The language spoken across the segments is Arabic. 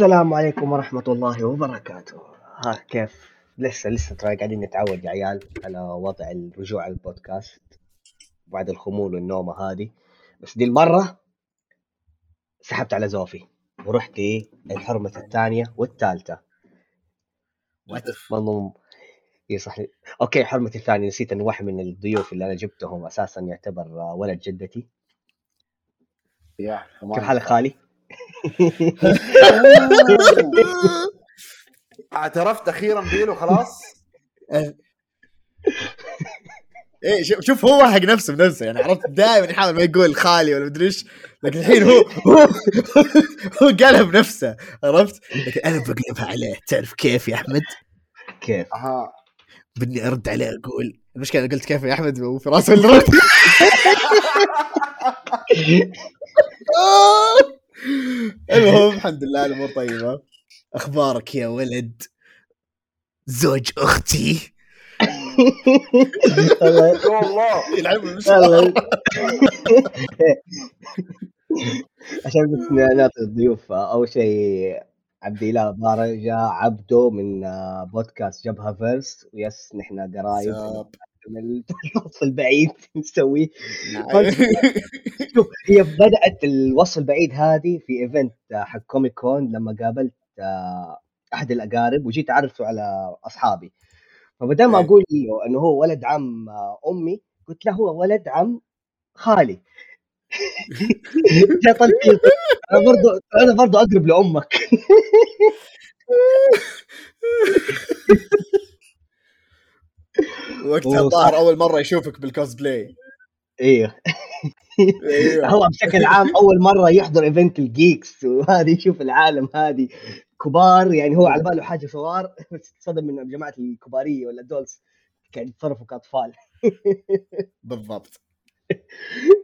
السلام عليكم ورحمة الله وبركاته. ها كيف؟ لسه لسه ترى قاعدين نتعود يا عيال على وضع الرجوع على البودكاست. بعد الخمول والنومة هذه. بس دي المرة سحبت على زوفي ورحت الحرمة الثانية والثالثة. مضموم اي صح. أوكي حرمتي الثانية. نسيت انه واحد من الضيوف اللي أنا جبتهم أساسا يعتبر ولد جدتي. يا كيف حالك خالي؟ اعترفت أخيرا بيلو خلاص؟ إيه شوف هو حق نفسه بنفسه يعني عرفت؟ دائما يحاول ما يقول خالي ولا مدري إيش لكن الحين هو هو هو قالها بنفسه عرفت؟ لكن أنا بقلبها عليه تعرف كيف يا أحمد؟ كيف؟ أها بدي أرد عليه أقول المشكلة قلت كيف يا أحمد؟ وفي راسه اللي رد. المهم الحمد لله الأمور طيبة. أخبارك يا ولد؟ زوج أختي. والله. عشان بس نعطي الضيوف أول شيء عبد الاله بارجة عبده من آه، بودكاست جبهة فيرس ويس نحن قرايب. من الوصف البعيد نسويه. نعم. شوف هي بدأت الوصف البعيد هذه في event حق Comic Con لما قابلت آه، أحد الأقارب وجيت أعرفه على أصحابي. فبدل ما إيه. أقول له إنه هو ولد عم آه، أمي قلت له هو ولد عم خالي. أنا برضو أنا برضو أقرب لأمك. وقتها الظاهر. أول مرة يشوفك بالكوسبلاي أيوه أيوه هو بشكل عام أول مرة يحضر event ال geeks وهذه يشوف العالم هذه. كبار يعني هو على باله حاجة صغار بس تصدم من جماعة الكبار يا ولا ال adults قاعد يتصرفوا كأطفال. بالضبط.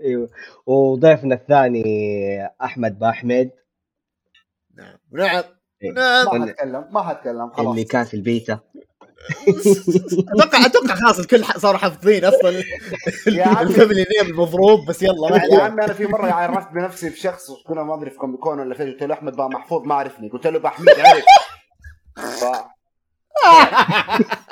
أيوه. وضيفنا الثاني أحمد باحمد نعم. نعم. إيه. نعم. ما حتكلم ما حتكلم خلاص اللي كان في البيتا أتوقع أتوقع خلاص الكل صاروا حافظين أصلا. ال family name المضروب بس يلا ما يا عمي أنا في مرة عرفت بنفسي بشخص كنا ما أدري في Comic Con ولا فين قلت له أحمد بامحفوظ ما عرفني قلت له احمد عرف.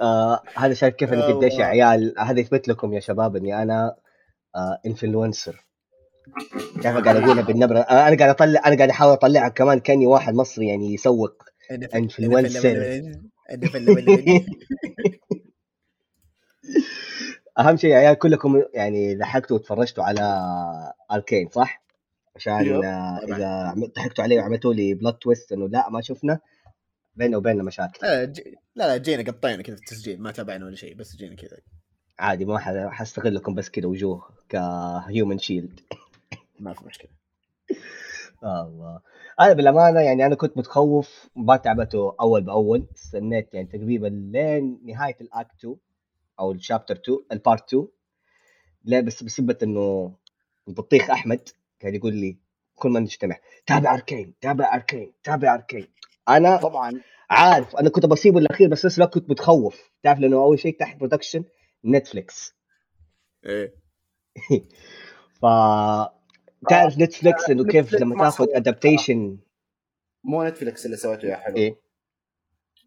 آه هذا شايف كيف أنا آه قديش يا. عيال هذا يثبت لكم يا شباب إني أنا آه influencer كيف قاعد أقولها بالنبرة؟ أنا قاعد اطلع أنا قاعد أحاول أطلعها كمان كأني واحد مصري يعني يسوق influencer أهم شيء يا عيال كلكم يعني لحقتوا وتفرجتوا على Arcane صح؟ عشان طبعاً. إذا ضحكتوا علي وعملتوا لي plot twist إنه لا ما شفنا. بيننا وبيننا مشاكل. لا ج- لا لا جينا قطينا كذا في التسجيل ما تابعنا ولا شيء بس جينا كذا. عادي ما حستغلكم بس كذا وجوه ك human shield ما في مشكلة. الله. أنا بالأمانة يعني أنا كنت متخوف ما تابعته أول بأول. استنيت يعني تقريبا لين نهاية ال act 2 أو ال chapter 2 ال part 2 لا بس بسبة إنه البطيخ أحمد كان يقول لي كل ما نجتمع تابع Arcane تابع Arcane تابع Arcane. أنا طبعا. عارف أنا كنت بسيبه الأخير بس نفس الوقت كنت متخوف. تعرف لأنه أول شيء تحت production Netflix إيه. ف تعرف Netflix إنه كيف لما ما تاخذ adaptation مو Netflix اللي سويته يا حلو. إيه.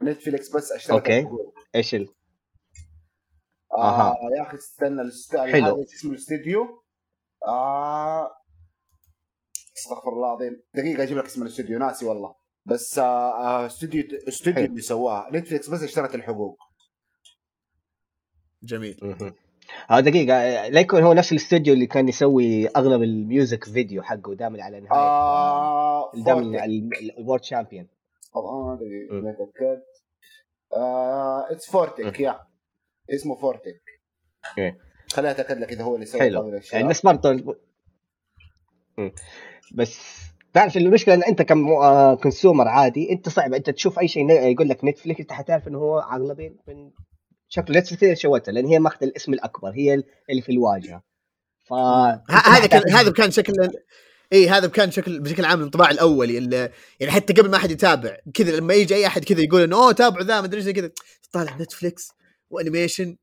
Netflix بس okay. الحقوق. إيش ال... آه. يا أخي استنى الاست- حلو. هذا اسمه؟ الاستديو آه أستغفر الله العظيم. دقيقة أجيب لك اسم الاستوديو ناسي والله. بس آه آه، استوديو استوديو. اللي سواها Netflix بس اشترت الحقوق. جميل. مهم. ها دقيقة لا يكون هو نفس الاستوديو اللي كان يسوي أغلب ال music video حقه دائما على نهاية آه دائما. ال World champion آه دقيقه. لا اتاكد آه it's Fortiche يا اسمه Fortiche okay. خليني أتأكد لك إذا هو اللي سوى حلو. يعني الناس برضه. بس تعرف المشكلة إن أنت ك consumer عادي أنت صعب أنت تشوف أي شيء يقول لك Netflix أنت حتعرف إنه هو أغلبين من هي اللي سوتها لأن هي ماخذة الاسم الأكبر هي اللي في الواجهة. ف هذا كان هذا كان شكل إي هذا كان شكل بشكل عام الانطباع الأولي اللي يعني حتى قبل ما أحد يتابع كذا لما يجي أي أحد كذا يقول إنه أوه تابعوا ذا ما أدري زي كذا. طالع Netflix و animation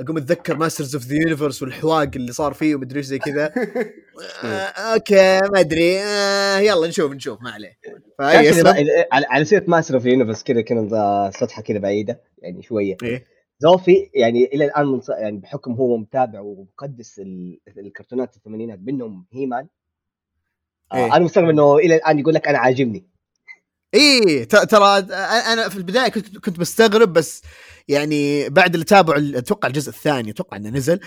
أقوم أتذكر Masters of the Universe والحواق اللي صار فيه ومدري إيش زي كذا. آه okay ما أدري. آه يلا نشوف نشوف ما عليه. على سيره Master of Universe كذا كنا سطحه كذا بعيدة يعني شوية. إيه. زوفي يعني إلى الآن منص... يعني بحكم هو متابع ومقدس ال- الكرتونات الثمانينات منهم He-Man آه إيه. أنا مستغرب إنه إلى الآن يقول لك أنا عاجبني اي ت- ترى أنا في البداية كنت كنت مستغرب بس يعني بعد اللي تابعوا ال- أتوقع الجزء الثاني أتوقع إنه نزل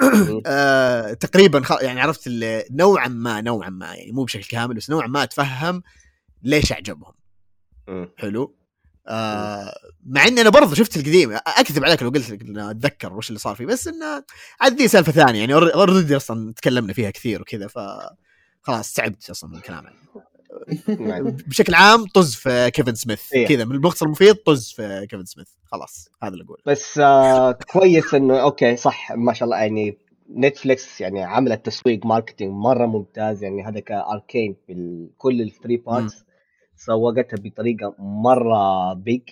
آه تقريبا. يعني عرفت نوعا ما نوعا ما يعني مو بشكل كامل بس نوعا ما اتفهم ليش أعجبهم. حلو آه مع إني أنا برضه شفت القديم أكذب عليك لو قلت لك أتذكر وش اللي صار فيه بس إنه عاد دي سالفة ثانية يعني already أصلا تكلمنا فيها كثير وكذا ف خلاص تعبت أصلا من الكلام عنه. نعم. بشكل عام طز في كيفن سميث إيه. كذا من المقص المفيد طز في كيفن سميث خلاص هذا اللي أقوله. بس آه كويس إنه okay صح ما شاء الله يعني Netflix يعني عملت تسويق marketing مرة ممتاز يعني هذا ك Arcane في كل ال three parts. سوقتها بطريقة مرة big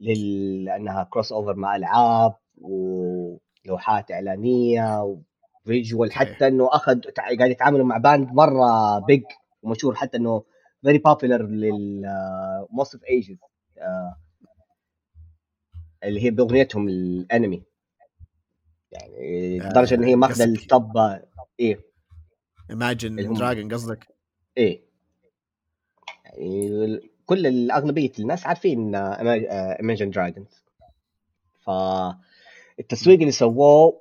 لل... لأنها crossover مع ألعاب ولوحات إعلانية و visual. حتى إنه أخذ قاعد يتعاملوا مع band مرة big ومشهور حتى إنه very popular لل most of ages اللي هي بأغنيتهم الأنمي. يعني آه، لدرجة إن هي ماخذة قصدك- ال top إيه. Imagine Dragons قصدك؟ إيه. كل الأغلبية الناس عارفين Imagine Dragons فالتسويق اللي سووه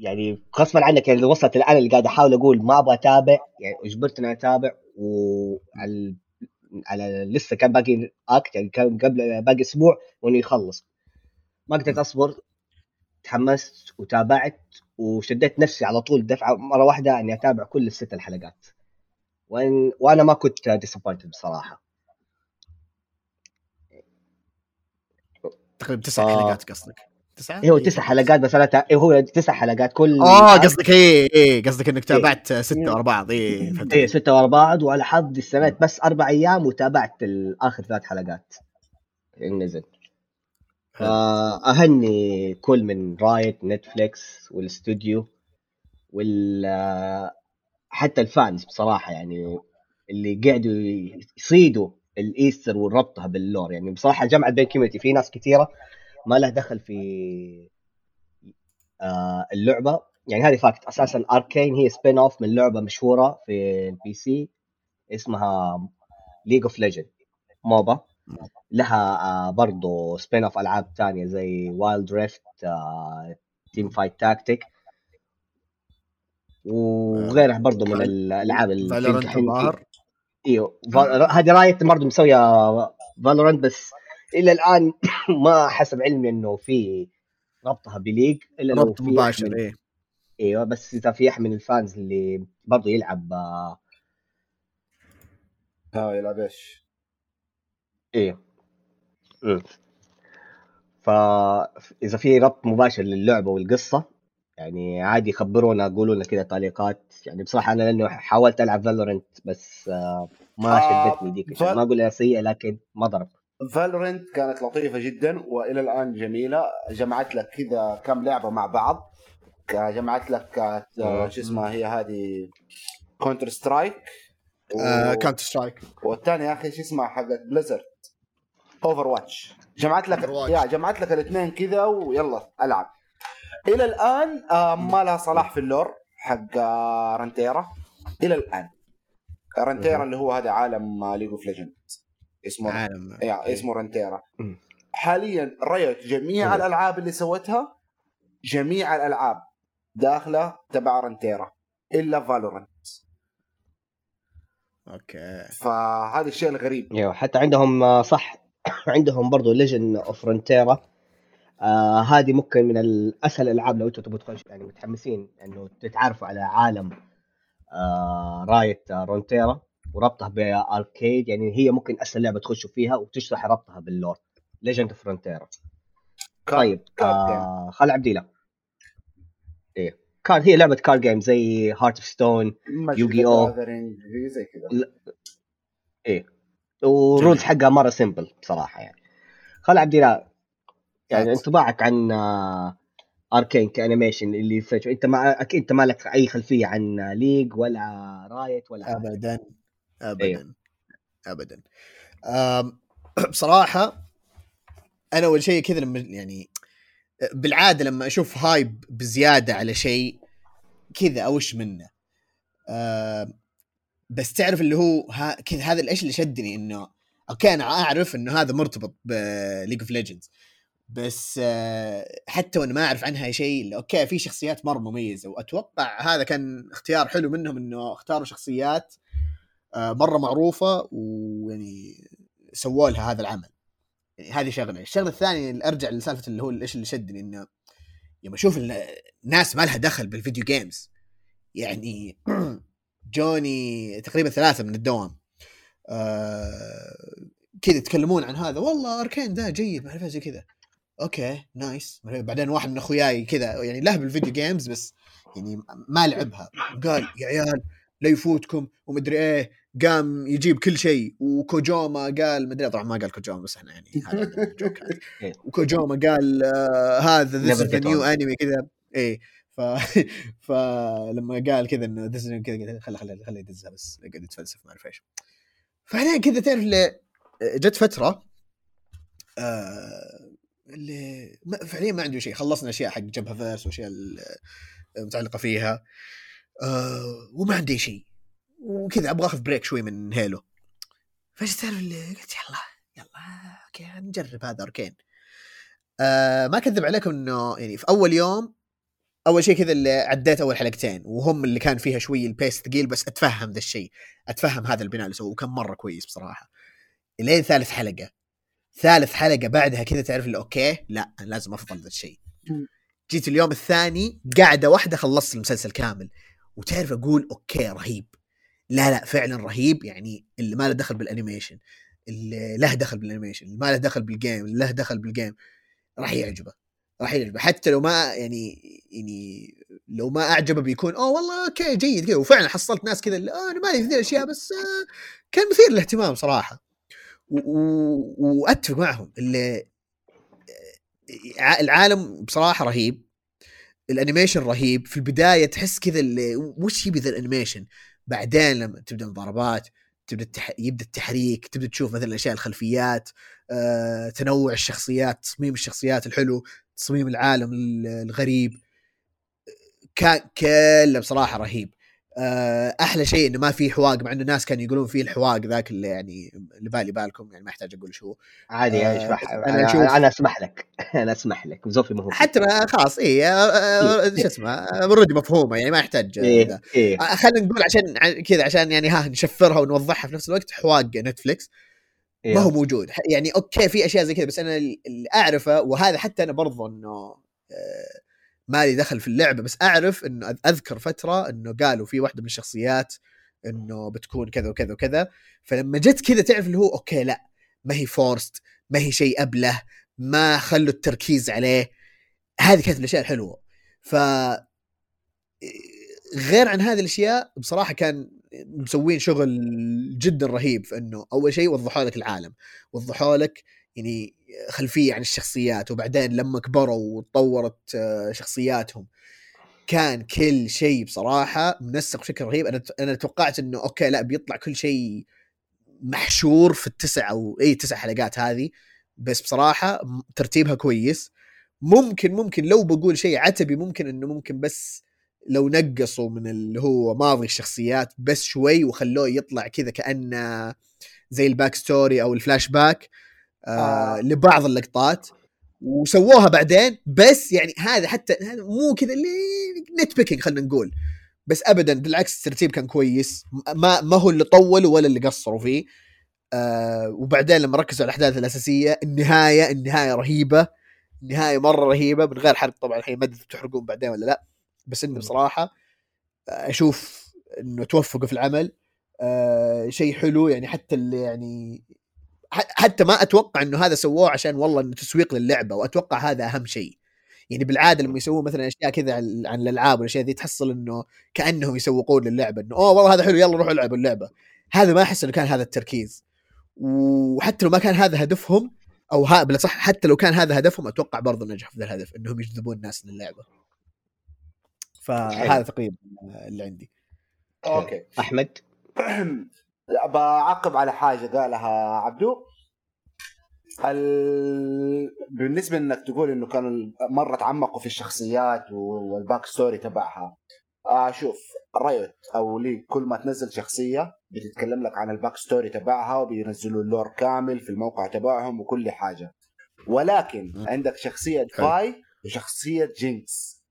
يعني غصبا عنك يعني وصلت الان اللي قاعد أحاول أقول ما أبغى أتابع يعني أجبرت إني أتابع وعلى على لسه كان باقي act يعني كان قبل باقي أسبوع وانه يخلص ما قدرت أصبر تحمست وتابعت وشديت نفسي على طول دفعة مرة واحدة إني أتابع كل الست الحلقات. وإن وأنا ما كنت disappointed بصراحة تقريبا تسع آه. حلقات قصدك تسعة؟ إيه هو إيه. تسع حلقات بس أنا. إيه هو تسع حلقات كل آه قصدك إيه إيه قصدك إنك تابعت ستة ورا بعض فهمت إيه ستة ورا بعض وعلى حظي استنيت بس أربع أيام وتابعت اخر ثلاث حلقات نزل حلو. فأهني كل من Riot Netflix والاستوديو وال حتى ال fans بصراحة يعني اللي قعدوا يصيدوا ال Easter وربطها بال lore. يعني بصراحة جمعت بين community في ناس كثيره ما له دخل في آه اللعبة. يعني هذه fact. أساسا Arcane هي spin-off من لعبة مشهورة في ال PC اسمها League of Legends MOBA لها آه برضو spin-off ألعاب ثانية زي Wild Rift Teamfight Tactics وغيرها برضو من الألعاب اللي Valorant الحين- الظاهر؟ إيوه. هذه Riot برضه مسوية Valorant بس إلى الآن ما حسب علمي إنه في ربطها ب League إلا لو ربط في مباشر إيه. إيوه. بس إذا في احد من ال fans اللي برضه يلعب آه، ها يلعب إيش؟ إيه. مم. فاذا في ربط مباشر للعبة والقصة يعني عادي يخبرونا قولوا لنا كذا تعليقات. يعني بصراحة أنا لأنه حاولت ألعب Valorant بس آه، ما آه، شدتني ديك فال- ما أقول إنها سيئة لكن ما ضرب. Valorant كانت لطيفة جدا وإلى الآن جميلة. جمعت لك كذا كم لعبة مع بعض. جمعت لك آه،. شو اسمها هي هذه؟ Counter-Strike آه Counter-Strike والثانية يا أخي شو اسمها حقت Blizzard Overwatch جمعت لك. يا جمعت لك الاثنين كذا ويلا ألعب. إلى الآن آه ما لها صلاح في ال lore حق آه Runeterra إلى الآن. Runeterra. اللي هو هذا عالم League of Legends اسمه عالم. يا اسمه Runeterra. حاليا Riot جميع مم. الألعاب اللي سوتها جميع الألعاب داخلة تبع Runeterra إلا Valorant okay. فهذا الشيء الغريب. أيوه حتى عندهم آه، صح عندهم برضو Legends of Runeterra آه هذه ممكن من الأسهل الألعاب لو أنتم تبغوا تخش يعني متحمسين إنه تتعرفوا على عالم آه Riot آه Runeterra وربطها ب Arcane يعني هي ممكن أسهل لعبة تخشوا فيها وتشرح ربطها بال lore. Legends of Runeterra طيب. آه عبد الله. إيه. card هي لعبة card game زي Hearthstone Yu-Gi. Gathering، زي كذا. وال rules جميل. حقها مرة simple بصراحة يعني. خالد عبد الله يعني. انطباعك عن آه، Arcane ك animation اللي في انت ما أكيد انت ما لك أي خلفية عن League ولا Riot ولا ابدا. ابدا. أيوه. ابدا. أم، بصراحه أنا أول شيء كذا لما يعني بالعادة لما أشوف hype بزيادة على شيء كذا أوش منه. بس تعرف اللي هو ها كذا هذا إيش اللي شدني إنه okay أنا أعرف إنه هذا مرتبط ب League of Legends بس آه، حتى وأنا ما أعرف عنها شيء okay في شخصيات مرة مميزة وأتوقع هذا كان اختيار حلو منهم إنه اختاروا شخصيات آه، مرة معروفة ويعني سووا لها هذا العمل. يعني هذه شغلة. الشغلة الثانية أرجع لسالفة اللي هو إيش اللي شدني إنه لما أشوف ال- الناس ما لها دخل ب video games يعني جوني تقريبا ثلاثة من الدوام آه كذا يتكلمون عن هذا والله أركين ده جيد ما أعرف زي كذا. أوكي نايس بعدين واحد من أخوياي كذا يعني له بالفيديو جيمز بس يعني ما لعبها. قال يا عيال لا يفوتكم. ومدري إيه قام يجيب كل شيء. وكوجوما قال مدري طبعا ما قال كوجوما بس إحنا يعني إيه. وكوجوما قال آه هذا از ذا نيو. انمي كذا. إيه. ف فلما قال كذا إنه ذيس كذا قلت خلي خلي يدزها بس يقعد يتفلسف ما أعرف إيش. فبعدين كذا تعرف جت فترة آه اللي ما فعليا ما عنده شيء. خلصنا أشياء حق جبهه فيرس وأشياء المتعلقة فيها. آه وما عندي شيء. وكذا أبغى أخذ break شوي من Halo. فايش تعرف قلت؟ يلا يلا okay نجرب هذا Arcane. آه ما كذب عليكم إنه يعني في أول يوم أول شيء كذا اللي عديت أول حلقتين. وهم اللي كان فيها شوي ال pace ثقيل بس أتفهم ذا الشيء. أتفهم هذا البناء اللي سووه. وكان مرة كويس بصراحة. إلين ثالث حلقة. ثالث حلقة بعدها كذا تعرف اللي okay لا أنا لازم أفضل ذا الشيء. جيت اليوم الثاني قاعدة واحدة خلصت المسلسل كامل وتعرف أقول okay رهيب. لا لا فعلا رهيب يعني اللي ما له دخل بال animation اللي له دخل بال animation اللي ما له دخل بال game اللي له دخل بال game راح يعجبه راح يعجبه. حتى لو ما يعني يعني لو ما أعجبه بيكون أوه والله okay جيد كذا وفعلا حصلت ناس كذا اللي آه أنا مالي في ذي الأشياء بس آه كان مثير للاهتمام صراحة. وأتفق معهم. اللي ع- العالم بصراحة رهيب. ال animation رهيب. في البداية تحس كذا وش يبي ذا ال animation؟ بعدين لما تبدأ المضاربات تبدأ التح... يبدأ التحريك تبدأ تشوف مثلا الأشياء الخلفيات آه، تنوع الشخصيات تصميم الشخصيات الحلو تصميم العالم ال- الغريب. كان كله بصراحة رهيب. آه، أحلى شيء إنه ما في حواق مع إنه الناس كانوا يقولون فيه الحواق ذاك اللي يعني اللي بالي بالكم يعني ما احتاج أقول شو. عادي يعني آه، أنا, أشوف- أنا أسمح لك. أنا أسمح لك. زوفي ما هو حتى ما خلاص اي آه، آه، شو اسمه اوريدي مفهومة يعني ما يحتاج آه، إيه آه، خلينا نقول عشان كذا عشان يعني ها نشفرها ونوضحها في نفس الوقت حواق نتفلكس إيه. ما هو موجود. يعني okay في أشياء زي كذا بس أنا ال- اللي أعرفه وهذا حتى أنا برضو إنه آه، مالي دخل في اللعبة بس أعرف إنه أذكر فترة إنه قالوا في واحدة من الشخصيات إنه بتكون كذا وكذا وكذا فلما جت كذا تعرف اللي هو okay لا ما هي forced ما هي شيء أبله ما خلوا التركيز عليه. هذه كانت الأشياء الحلوة. ف غير عن هذه الأشياء بصراحة كان مسوين شغل جدا رهيب في إنه أول شيء وضحوا لك العالم وضحوا لك يعني خلفية عن الشخصيات وبعدين لما كبروا وتطورت آه، شخصياتهم كان كل شيء بصراحة منسق بشكل رهيب. أنا أنا توقعت إنه أوكي لا بيطلع كل شيء محشور في التسع أو أي تسع حلقات هذه بس بصراحة ترتيبها كويس. ممكن ممكن لو بقول شيء عتبي ممكن إنه ممكن بس لو نقصوا من اللي هو ماضي الشخصيات بس شوي وخلوه يطلع كذا كأنه زي ال back story أو الفلاش باك آه آه. لبعض اللقطات وسووها بعدين بس يعني هذا حتى هذا مو كذا اللي nitpicking خلينا نقول بس ابدا بالعكس الترتيب كان كويس ما ما هو اللي طولوا ولا اللي قصروا فيه آه وبعدين لما ركزوا على الأحداث الأساسية النهاية النهاية رهيبة النهاية مرة رهيبة من غير حرق طبعا الحين ما أدري بتحرقون بعدين ولا لا بس إنه. بصراحة أشوف إنه توفقوا في العمل آه شيء حلو يعني حتى اللي يعني حتى ما أتوقع إنه هذا سووه عشان والله إنه تسويق للعبة وأتوقع هذا أهم شيء. يعني بالعادة لما يسووا مثلا أشياء كذا عن عن الألعاب والأشياء ذي تحصل إنه كأنهم يسوقون للعبة إنه أوه والله هذا حلو يلا روحوا العبوا اللعبة. هذا ما أحس إنه كان هذا التركيز. وحتى لو ما كان هذا هدفهم أو ها بلا صح حتى لو كان هذا هدفهم أتوقع برضه نجح في ذا الهدف إنهم يجذبون الناس للعبة. فهذا تقريبا اللي عندي. okay. أحمد؟ بعقب على حاجة قالها عبدو ال... بالنسبة إنك تقول إنه كانوا مرة تعمقوا في الشخصيات وال back story تبعها آه شوف Riot أو لي كل ما تنزل شخصية بتتكلم لك عن ال back story تبعها وبينزلوا ال lore كامل في الموقع تبعهم وكل حاجة ولكن. عندك شخصية. Vi وشخصية Jinx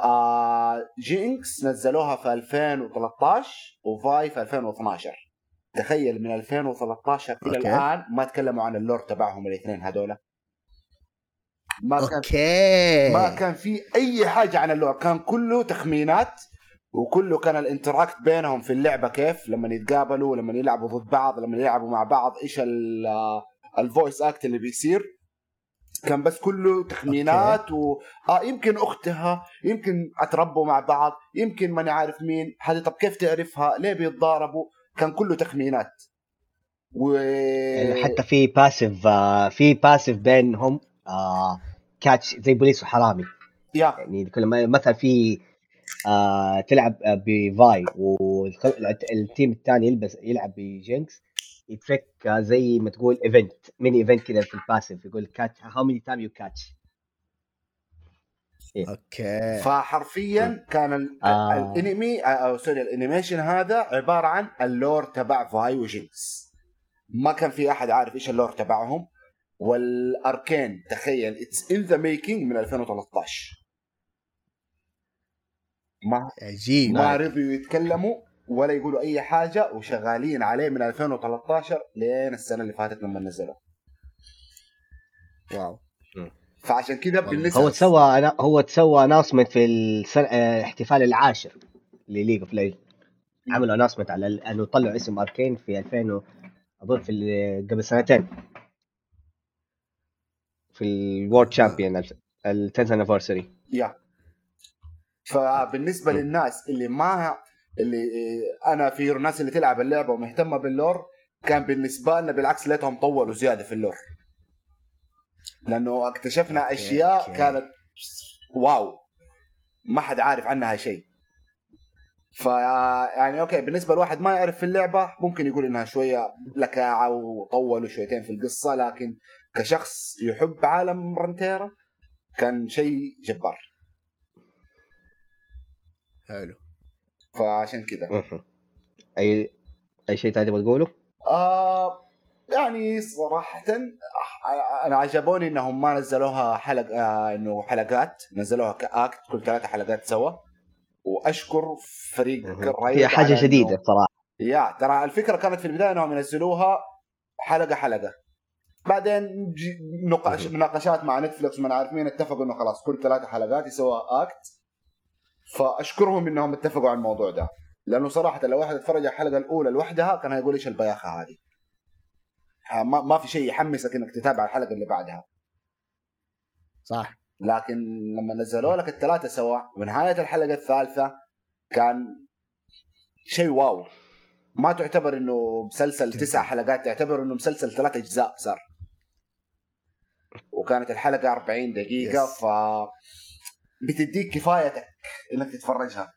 آه Jinx نزلوها في 2013 و Vi في 2012 تخيل من 2013 إلى okay. الآن ما تكلموا عن ال lore تبعهم الاثنين هذول ما كان okay. ما كان في أي حاجة عن ال lore. كان كله تخمينات وكله كان ال interact بينهم في اللعبة كيف لما يتقابلوا لما يلعبوا ضد بعض لما يلعبوا مع بعض إيش ال- ال voice act اللي بيصير. كان بس كله تخمينات و آه يمكن أختها يمكن أتربوا مع بعض يمكن ماني عارف مين. هذه طب كيف تعرفها؟ ليه بيتضاربوا؟ كان كله تخمينات. و يعني حتى في passive آه في passive بينهم آه catch زي بوليس وحرامي. yeah. يعني كل ما مثلا في آه تلعب آه، ب Vi وال team الثاني يلبس يلعب ب Jinx يترك آه، زي ما تقول event mini event كذا في ال passive يقول catch how many time you catch okay. فحرفيا كان ال- آه. الانمي أو sorry ال animation هذا عبارة عن ال lore تبع Vi و Jinx ما كان في أحد عارف إيش ال lore تبعهم. وال Arcane تخيل it's in the making من 2013 ما عجيب. ما رضيوا يتكلموا ولا يقولوا أي حاجة وشغالين عليه من 2013 لين السنة اللي فاتت لما نزلوا. wow. فعشان كذا والله. بالنسبة هو تسوى أنا- هو تسوى announcement في السنة آه، الاحتفال العاشر لل League of Legends. عملوا announcement على إنه طلعوا اسم Arcane في 2000 و- أظن في قبل سنتين. في الورد شامبيون ال 10th انيفرساري يا. فبالنسبة. للناس اللي ما اللي أنا في ناس اللي تلعب اللعبة ومهتمة بال lore كان بالنسبة لنا بالعكس ليتهم طولوا زيادة في ال lore. لأنه اكتشفنا okay، أشياء okay. كانت wow ما حد عارف عنها شيء ف يعني okay بالنسبة لواحد ما يعرف في اللعبة ممكن يقول إنها شوية لكاعة وطولوا شويتين في القصة لكن كشخص يحب عالم Runeterra كان شيء جبار حلو فعشان كذا. أي أي شيء ثاني تبغى تقوله؟ آه يعني صراحة أنا عجبوني إنهم ما نزلوها حلق آه إنه حلقات نزلوها كأكت كل ثلاثة حلقات سوا. وأشكر فريق هي إنه- جديده صراحة. يا ترى الفكرة كانت في البداية إنهم ينزلوها حلقة حلقة. بعدين نقاش. مناقشات مع نتفلكس ما عارف مين اتفقوا إنه خلاص كل ثلاثة حلقات يسوى أكت. فأشكرهم إنهم اتفقوا على الموضوع ده. لأنه صراحة لو واحد اتفرج على الحلقة الأولى لوحدها كان هيقول إيش البياخة هذه. ما في شيء يحمسك إنك تتابع الحلقة اللي بعدها. صح. لكن لما نزلوا لك الثلاثة سوا ونهايه الحلقة الثالثة كان شيء wow. ما تعتبر إنه مسلسل تسع حلقات تعتبر إنه مسلسل ثلاث أجزاء صار. وكانت الحلقة 40 دقيقة Yes. ف بتديك كفايتك إنك تتفرجها.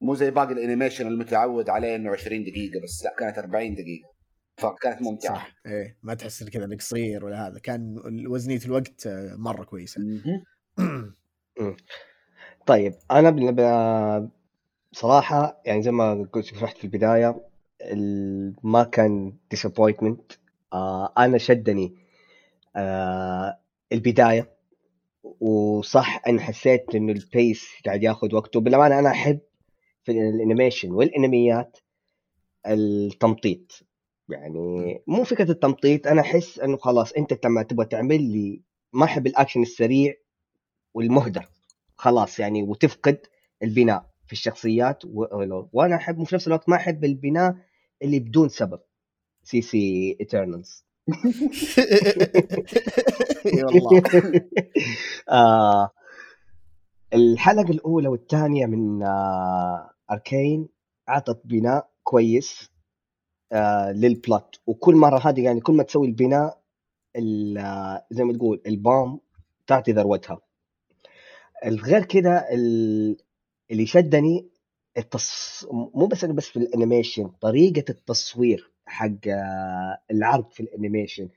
مو زي باقي ال animation المتعود عليه إنه 20 دقيقة بس لا كانت 40 دقيقة. فكانت ممتعة. صح إيه ما تحس كذا انك قصير ولا هذا. كان وزنية الوقت مرة كويسة. طيب أنا بال- صراحة يعني زي ما قلت شرحت في البداية ال- ما كان disappointment آه أنا شدني آه البداية. وصح أنا حسيت إنه ال pace قاعد ياخذ وقته بالامانه أنا أحب في ال animation والأنميات التمطيط. يعني مو فكرة التمطيط أنا أحس إنه خلاص أنت لما تبغى تعمل لي ما أحب الأكشن السريع والمهدر خلاص يعني وتفقد البناء في الشخصيات و- وأنا أحب في نفس الوقت ما أحب البناء اللي بدون سبب. زي زي Eternals والله آه الحلقة الأولى والثانية من آه Arcane أعطت بناء كويس. آه لل plot وكل مرة هذه يعني كل ما تسوي البناء ال- آه، زي ما تقول ال bam تعطي ذروتها. الغير كده ال- اللي شدني التص... مو بس بس في ال animation طريقة التصوير حق آه، العرض في ال animation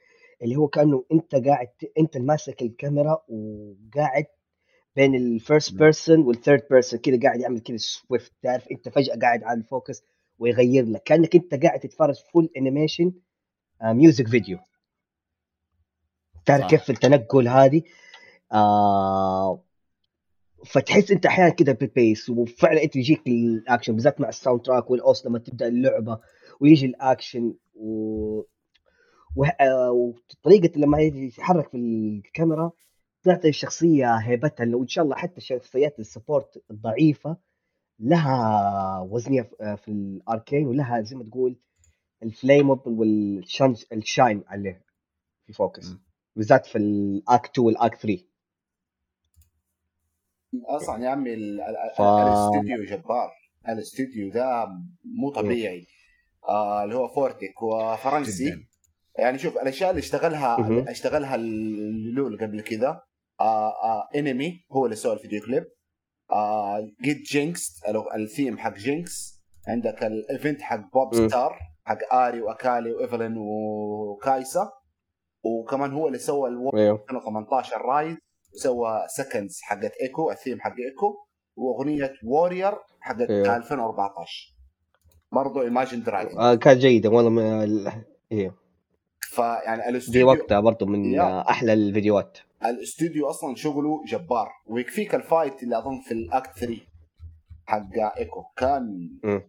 اللي هو كأنه أنت قاعد أنت ماسك الكاميرا وقاعد بين ال first person وال third person كده قاعد يعمل كده swift تعرف أنت فجأة قاعد على ال focus ويغير لك. كأنك أنت قاعد تتفرج full animation music video تعرف صح. كيف التنقل هذه؟ آه فتحس أنت أحيانا كده بال pace وفعلا أنت يجيك الاكشن بالذات مع ال soundtrack وال OST لما تبدأ اللعبة ويجي الاكشن و... آه، وطريقة لما يتحرك في الكاميرا تعطي الشخصيه هيبتها وان شاء الله حتى شخصيات السبورت الضعيفه لها وزنية في- في الأركين ولها زي ما تقول الفليمبل والشان الشاين عليه في فوكس. بالذات في الاكت 2 والاكت 3 أصلا يا عمي ف- الاستوديو جبار. الاستوديو ده مو طبيعي. آه اللي هو Fortiche وفرنسي جدا. يعني شوف الأشياء اللي اشتغلها. اشتغلها ال LoL قبل كذا آه آه انمي هو اللي سوى الفيديو كليب. آه Get Jinxed ال- الثيم حق Jinx عندك ال event حق pop. star حق Ahri و Akali و Evelynn و Kai'Sa وكمان هو اللي سوى ألو أيوه 2018 Rise وسوى Seconds حقت Ekko ال theme حق Ekko وأغنية Warriors حقت أيوه. 2014 برضو Imagine آه كانت جيدة والله. أيوه فيعني في الاستوديو وقتها برضو من يا. أحلى الفيديوهات الاستوديو أصلا شغله جبار ويكفيك ال fight اللي أظن في ال act 3 حق Ekko كان مم.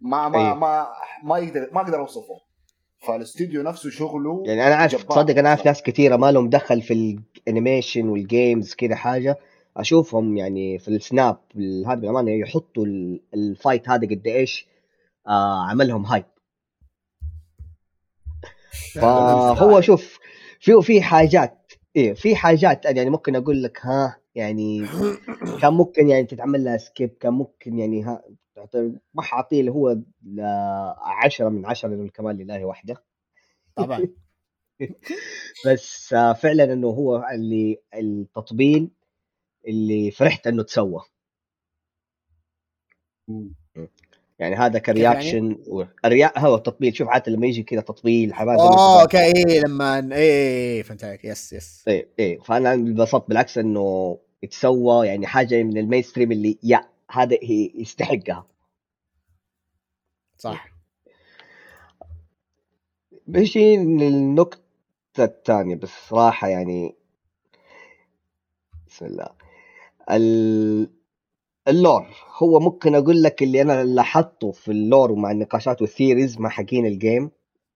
ما ما أيوه. ما ما يقدر ما أقدر أوصفه فالاستوديو نفسه شغله يعني أنا عارف. تصدق أنا عارف ناس كثيرة ما لهم دخل في ال animation وال games كذا حاجة أشوفهم يعني في السناب هذا بالامانه يحطوا ال- ال fight هذا قد إيش آه عملهم hype فهو شوف في في حاجات إيه في حاجات يعني ممكن أقول لك ها يعني كان ممكن يعني تتعمل لها skip كان ممكن يعني ها ما حاعطيه اللي هو ل- عشرة من عشرة لأنه الكمال لله وحده. طبعا. بس آه، فعلا إنه هو اللي التطبيل اللي فرحت إنه تسوى. يعني هذا ك reaction. ال rea... هو التطبيل شوف عادة لما يجي كذا تطبيل حماس oh okay اي لما اي اي فهمت عليك yes yes إيه إيه. فأنا انبسطت بالعكس إنه يتسوى يعني حاجة من ال mainstream اللي يا هذا هي يستحقها. صح. بيجي للنقطة الثانية بس صراحة يعني بسم الله. ال... ال lore هو ممكن أقول لك اللي أنا لاحظته في ال lore ومع النقاشات وال theories مع حقين ال game.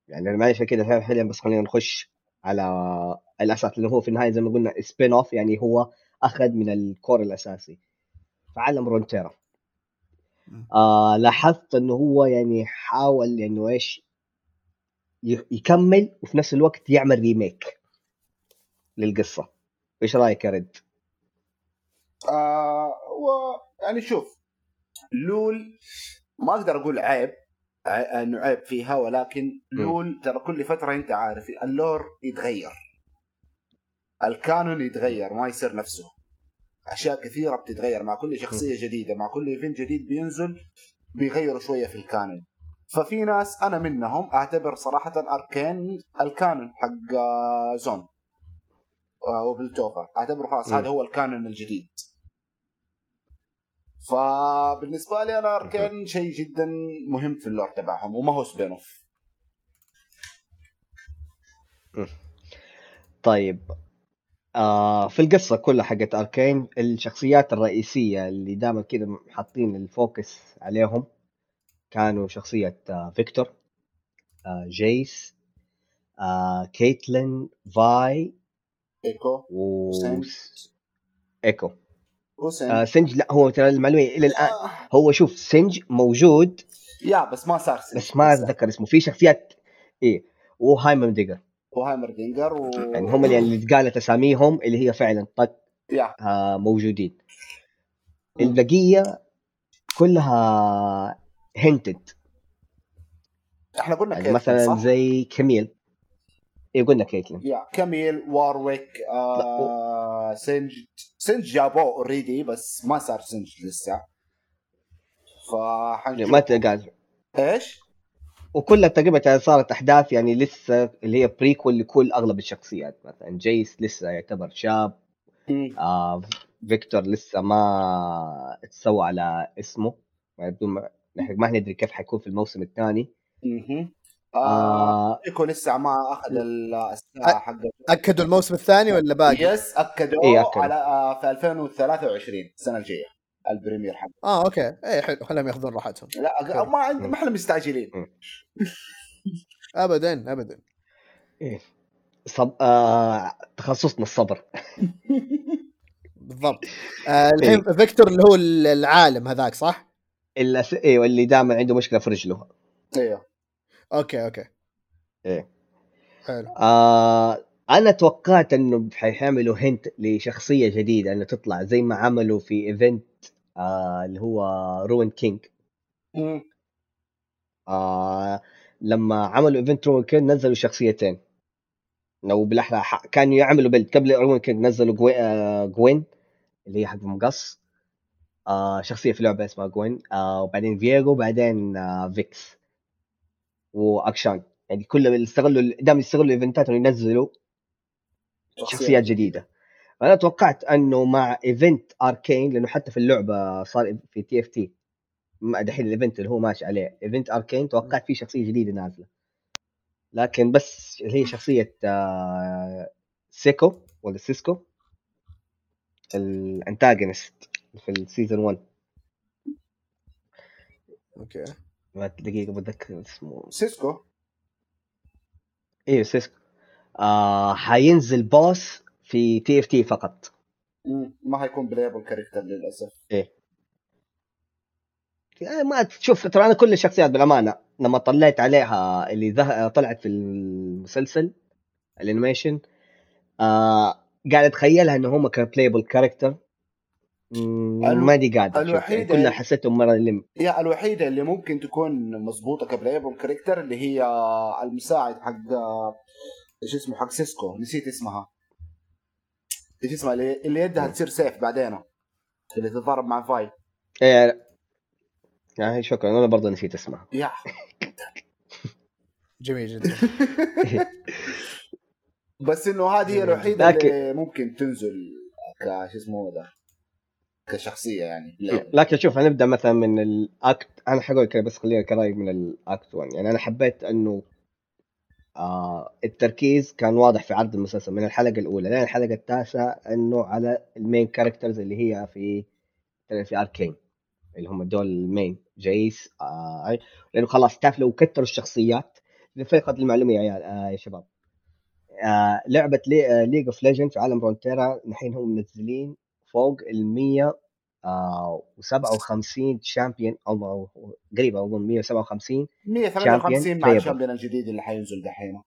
يعني أنا معلش كده حاليا بس خلينا نخش على الأساس اللي هو في النهاية زي ما قلنا spin-off يعني هو أخذ من ال core الأساسي في عالم رونتيرا. آه لاحظت إنه هو يعني حاول إنه إيش يكمل وفي نفس الوقت يعمل remake للقصة. إيش رأيك يا رد؟ آه يعني شوف LoL ما أقدر أقول عيب إنه عيب فيها ولكن LoL ترى كل فترة أنت عارف ال lore يتغير. ال canon يتغير ما يصير نفسه. أشياء كثيرة بتتغير مع كل شخصية جديدة مع كل event جديد بينزل بيغيروا شوية في ال canon. ففي ناس أنا منهم أعتبر صراحة Arcane ال canon حق آه، زون آه، وبيلتوفر أعتبره خلاص. هذا هو ال canon الجديد. فبالنسبة لي أنا Arcane شيء جدا مهم في ال lore تبعهم وما هو spin-off طيب آه في القصة كلها حقت Arcane الشخصيات الرئيسية اللي دائما كذا حاطين ال focus عليهم كانوا شخصية آه فيكتور آه جيس آه كيتلين فاي إيكو و. إيكو. آه سنج لا هو ترى المعلومة إلى الآن. آه. هو شوف سنج موجود. yeah بس ما صار سنج بس ما أتذكر اسمه. في شخصيات إيه وهايمن ديجر وهايمردينجر و يعني هم اللي اللي قالت أساميهم اللي هي فعلا طق آه، موجودين. البقية كلها هنتد إحنا قلنا يعني مثلا صح؟ زي كميل. اي قلنا كيتلين يا كاميل وارويك آه سنج سنج جابوه اوريدي بس ما صار سنج لسه. فحنشوف. ما تقال إيش؟ وكلها تقريبا صارت أحداث يعني لسه اللي هي prequel لكل أغلب الشخصيات. مثلا جيس لسه يعتبر شاب. آه فيكتور لسه ما تسوى على اسمه. ما بدون ما ما ندري كيف حيكون في الموسم الثاني. آه إيكو لسه ما أخذ ال- الساعة حقته أكدوا الموسم الثاني ولا باقي؟ yes أكدوا إيه، أكدوا. على آه في 2023 السنة الجاية ال premiere حق آه okay. اي حلو خليهم ياخذون راحتهم. لا ما ما إحنا مستعجلين. ابدا ابدا. إيه. صب... آه تخصصنا الصبر. بالضبط. آه الحين فيكتور اللي هو العالم هذاك صح؟ اللي أيوه اللي دائما عنده مشكلة في رجله. أيوه okay okay. إيه. حلو. آه أنا توقعت إنه حيعملوا hint لشخصية جديدة إنه تطلع زي ما عملوا في event آه اللي هو Ruined King. آه لما عملوا event Ruined King نزلوا شخصيتين. لو بالاحرى كانوا يعملوا build قبل Ruined King نزلوا جوين, آه جوين اللي هي حق المقص آه شخصية في لعبة اسمها جوين آه وبعدين فييجو وبعدين آه فيكس واكشان يعني كلهم اللي استغلوا دائما يستغلوا ال event ات إنه ينزلوا شخصيات جديدة. أنا توقعت إنه مع event Arcane لأنه حتى في اللعبة صار في TFT. دحين ال event اللي هو ماشي عليه. event Arcane توقعت فيه شخصية جديدة نازلة. لكن بس اللي هي شخصية آه، سيكو ولا سيسكو؟ ال antagonist في ال season 1 okay. دقيقه بتذكر اسمه. سيسكو؟ أيوه سيسكو. آه حينزل boss في TFT فقط. ما حيكون playable character للأسف. يعني ما تشوف ترى أنا كل الشخصيات بالأمانة لما طلعت عليها اللي ذه... طلعت في المسلسل ال animation آه قاعد أتخيلها إنه هم ك playable character ما دي أشوف. الوحيدة يعني كلها حسيتهم مرة لم. هي الوحيدة اللي ممكن تكون مضبوطة ك playable character اللي هي المساعد حق إيش اسمه حق سيسكو. نسيت اسمها. إيش اسمها اللي اللي يدها تصير سيف بعدين اللي تتضارب مع فاي إيه يعني شكرا أنا برضه نسيت اسمها. يا. جميل جدا. بس إنه هذه هي. الوحيدة لكن- اللي ممكن تنزل كش اسمه ده كشخصية يعني بلايبل. لكن شوف هنبدأ مثلا من الاكت أنا حقول كذا بس خلينا كراي من الاكت 1 يعني أنا حبيت إنه آه التركيز كان واضح في عرض المسلسل من الحلقة الأولى لين الحلقة التاسعة إنه على ال main characters اللي هي في في Arcane اللي هم دول ال main guys آه لأنه خلاص تعرف لو كتروا الشخصيات فقط المعلومه يا عيال آه يا شباب. آه لعبة لي League of Legends في عالم Runeterra الحين هم منزلين فوق ال 157 champion أو أو قريبة أظن 157 158 Champion مع. ال champion الجديد اللي حينزل دحين.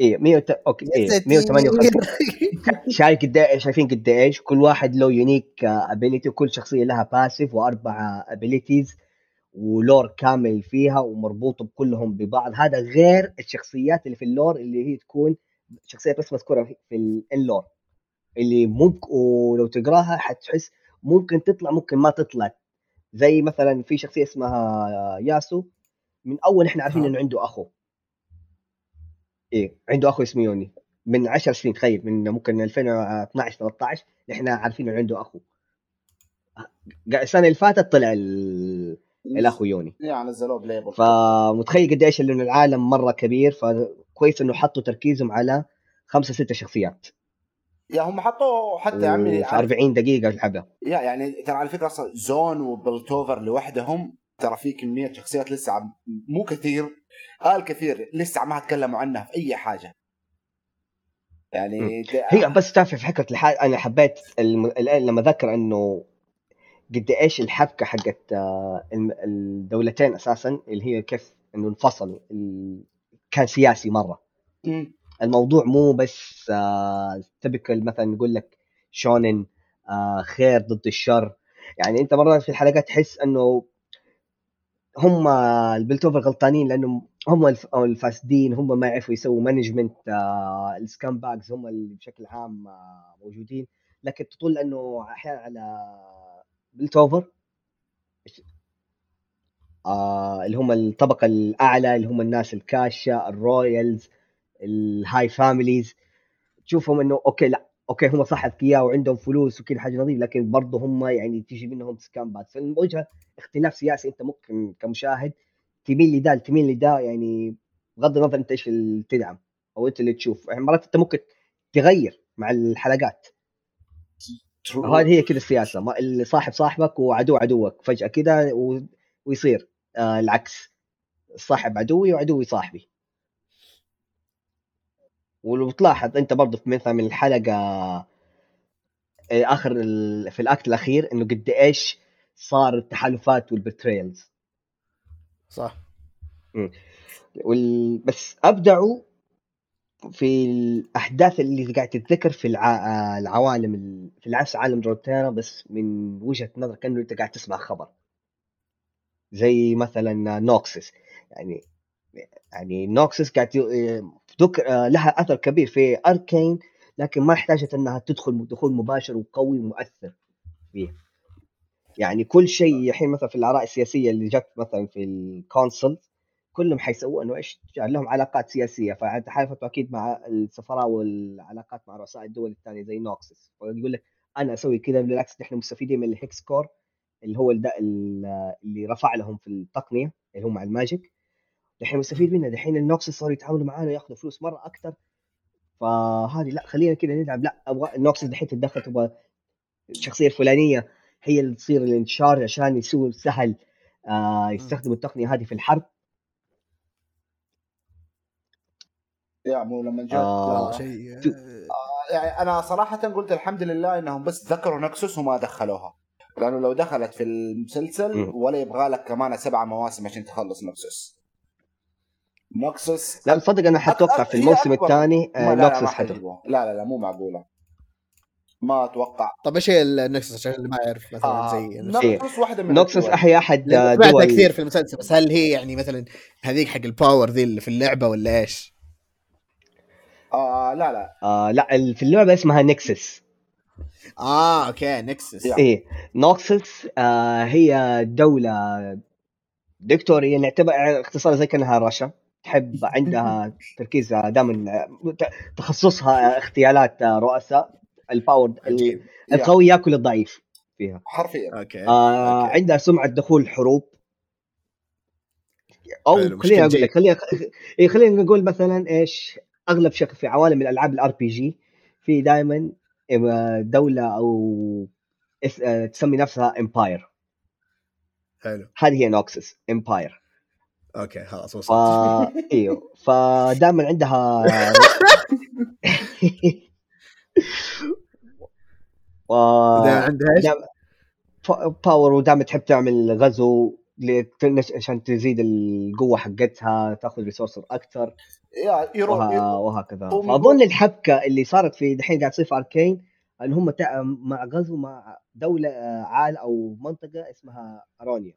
إيه 100 okay إيه 158 شايف قد إيه- شايفين قد إيش كل واحد له unique ability وكل شخصية لها passive وأربع abilities و lore كامل فيها ومربوطة بكلهم ببعض. هذا غير الشخصيات اللي في ال lore اللي هي تكون شخصية بس مذكورة في- في ال lore اللي ممكن ولو تقراها حتحس ممكن تطلع ممكن ما تطلع. زي مثلا في شخصية اسمها ياسو من أول إحنا عارفين آه. إنه عنده أخو. إيه عنده أخو اسمه يوني. من 10 سنين تخيل من ممكن 2012 13 نحن عارفين إنه عنده أخو. السنة اللي فاتت طلع ال- الأخو يوني. يا نزلوه بلايبل فمتخيل قد إيش إنه العالم مرة كبير فكويس إنه حطوا تركيزهم على خمسة ستة شخصيات. يا هم حطوا حتى يا عمي في عارف- 40 دقيقة الحبة يا يعني ترى على فكرة أصلا زون وبلتوفر لوحدهم ترى في كمية شخصيات لسه مو كثير قال كثير لسه ما تكلموا عنها في أي حاجة يعني هي بس تعرف في فكره الح... أنا حبيت الم... ال- لما ذكر إنه قد إيش الحبكة حقت آه، الدولتين أساسا اللي هي كيف إنه انفصلوا. كان سياسي مرة. الموضوع مو بس آه typical مثلا نقول لك shonen آه خير ضد الشر. يعني أنت مرات في الحلقات تحس إنه هم ال Piltover غلطانين لأنهم هم الفاسدين هم ما يعرفوا يسووا management آه ال scumbags هم اللي بشكل عام آه موجودين. لكن تطل إنه أحيانا على Piltover آه اللي هم الطبقة الأعلى اللي هم الناس الكاشة ال royals. ال high families تشوفهم إنه okay لا okay هم صح أذكياء وعندهم فلوس وكل حاجة نظيف لكن برضه هم يعني تيجي منهم scumbag فالوجهة اختلاف سياسي أنت ممكن كمشاهد تميل لده تميل لده يعني بغض النظر أنت إيش اللي تدعم أو أنت اللي تشوف. يعني مرات أنت ممكن تغير مع الحلقات. هذه هي كذا السياسة ما اللي صاحب صاحبك وعدو عدوك فجأة كذا و... ويصير آه العكس صاحب عدوي وعدوي صاحبي. ولو تلاحظ انت برضه في مثلا من الحلقة آه، آخر ال... في الأكت الأخير إنه قد إيش صار التحالفات والبتريلز صح. وال... بس أبدعوا في الأحداث اللي قاعد تتذكر في الع... آه، العوالم ال... في نفس عالم روتيرا بس من وجهة نظر كأنه أنت قاعد تسمع خبر. زي مثلا Noxus. يعني يعني Noxus قاعد ي- ذكر آه، لها أثر كبير في Arcane لكن ما احتاجت إنها تدخل دخول مباشر وقوي ومؤثر فيه يعني كل شيء الحين مثلا في الآراء السياسية اللي جت مثلا في ال council كلهم حيسووا إنه إيش لهم علاقات سياسية. فتحالفوا أكيد مع السفراء والعلاقات مع رؤساء الدول الثانية زي Noxus فيقول لك أنا أسوي كذا بالعكس نحن مستفيدين من ال Hexcore اللي هو اللي رفع لهم في التقنية اللي هو مع ال magic دحين مستفيد منها. دحين ال Noxus صاروا يتعاملوا معانا ياخذوا فلوس مرة أكثر فهذه لا خلينا كذا نلعب. لا أبغى ال Noxus دحين تتدخل تبغى الشخصية الفلانية هي اللي تصير ال in charge عشان يسوي سهل آه يستخدموا التقنية هذه في الحرب. يا مو لما جت آه. شيء يعني أنا صراحة قلت الحمد لله إنهم بس ذكروا نكسوس وما دخلوها. لأنه لو دخلت في المسلسل. ولا يبغى لك كمان سبع مواسم عشان تخلص نكسوس نكسوس لا تصدق أنا حتوقع في الموسم. الثاني آه لا لا ما نوكسس حيجيبوها لا لا لا مو معقولة. ما أتوقع. طب إيش هي النكسس عشان اللي ما يعرف مثلا آه زي نكسوس واحدة من نوكسس. احيا احد سمعتها دول. كثير في المسلسل. بس هل هي يعني مثلا هذيك حق ال power ذي اللي في اللعبة ولا إيش؟ آه لا لا. آه لا في اللعبة اسمها nexus آه okay nexus. إيه. Noxus آه هي دولة دكتورية نعتبر اختصار زي كأنها رشا. تحب عندها تركيز دائما تخصصها اغتيالات رؤساء ال power القوي ياكل الضعيف فيها. حرفيا. okay. آه okay. عندها سمعة دخول حروب. أو خليني أقول لك خليني إيه خلينا نقول مثلا إيش أغلب شكل في عوالم الألعاب ال RPG في دائما دولة أو آه، تسمي نفسها empire حلو. هذه هي Noxus empire okay خلاص ف وصلت. إيوه فدائما عندها و... ده عندها إيش؟ دام- ف- power ودائما تحب تعمل غزو لت- عشان تزيد القوة حقتها تأخذ resource أكثر. يروح وه... وهكذا. جوا- الحبكة اللي صارت في دحين قاعد تصير في Arcane ان هم. مع غزو مع دولة آه، عال أو منطقة اسمها ارونيا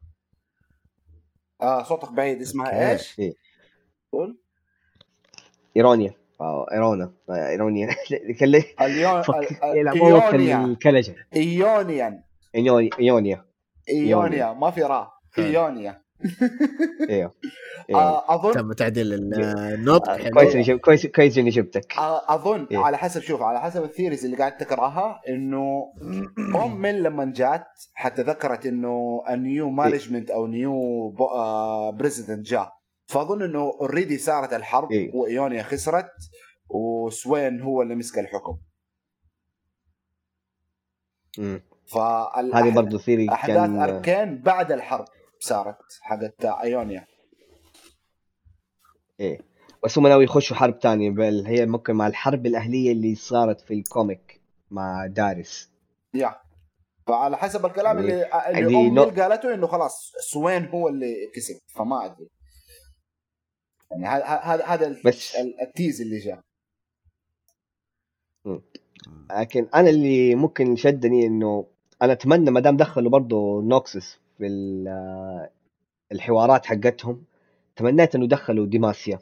آه صوتك بعيد اسمها. إيش؟ إيه. قول ايرونيا أو ايرونا آه، ايرونيا. ال- يلعبوها في الكلجه Ionia Ionia Ionia ما في راء حلو. Ionia أيوه آه، اظن تم تعديل النطق آه، حلو. كويس جب- كويس كويس إني جبتك آه، أظن إيه. على حسب شوف على حسب ال theories اللي قاعد تقراها إنه ام من لما جات حتى ذكرت إنه ال new management أو new president جاء. فأظن إنه already صارت الحرب إيه. و Ionia خسرت و Swain هو اللي مسك الحكم. هذه برضو theory أحداث كان Arcane بعد الحرب. صارت حقت Ionia. إيه. بس هم ناوي يخشوا حرب تانية بل هي ممكن مع الحرب الأهلية اللي صارت في ال comic مع Darius yeah. فعلى حسب الكلام يعني- اللي اللي نو- قالته إنه خلاص Swain هو اللي كسب فما أدري. يعني هذا هذا هذا ال- بس ال- ال tease اللي جاء. لكن أنا اللي ممكن شدني إنه أنا أتمنى ما دام دخلوا برضه نوكسس في ال- الحوارات حقتهم تمنيت إنه دخلوا ديماسيا.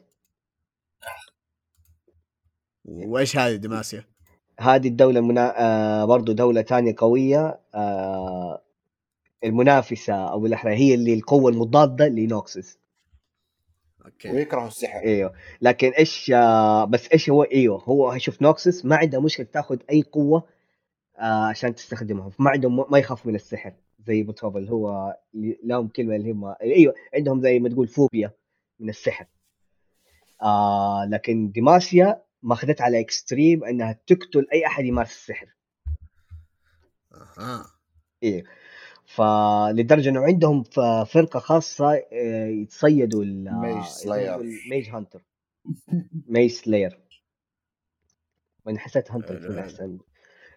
وإيش هذه دماسيا؟ هذه الدولة منا... آه برضو دولة تانية قوية آه المنافسة أو الأحرى هي اللي القوة المضادة لنوكسس أوكي. ويكرهوا السحر. إيوه. لكن إيش آه بس إيش هو؟ إيوه هو هيشوف نوكسس ما عنده مشكلة تاخذ أي قوة آه عشان تستخدمها ما عندهم ما يخاف من السحر. زي بيلتوفر هو اللي لهم كلمة اللي هم أيوه عندهم زي ما تقول فوبيا من السحر. آه لكن ديماسيا ماخذتها على extreme إنها تقتل أي أحد يمارس السحر. أها. إيه. فلدرجه إنه عندهم فرقة خاصة آه، يتصيدوا ال mage slayer. mage hunter. mage slayer. وأنا حسيت hunter حلو. أحسن.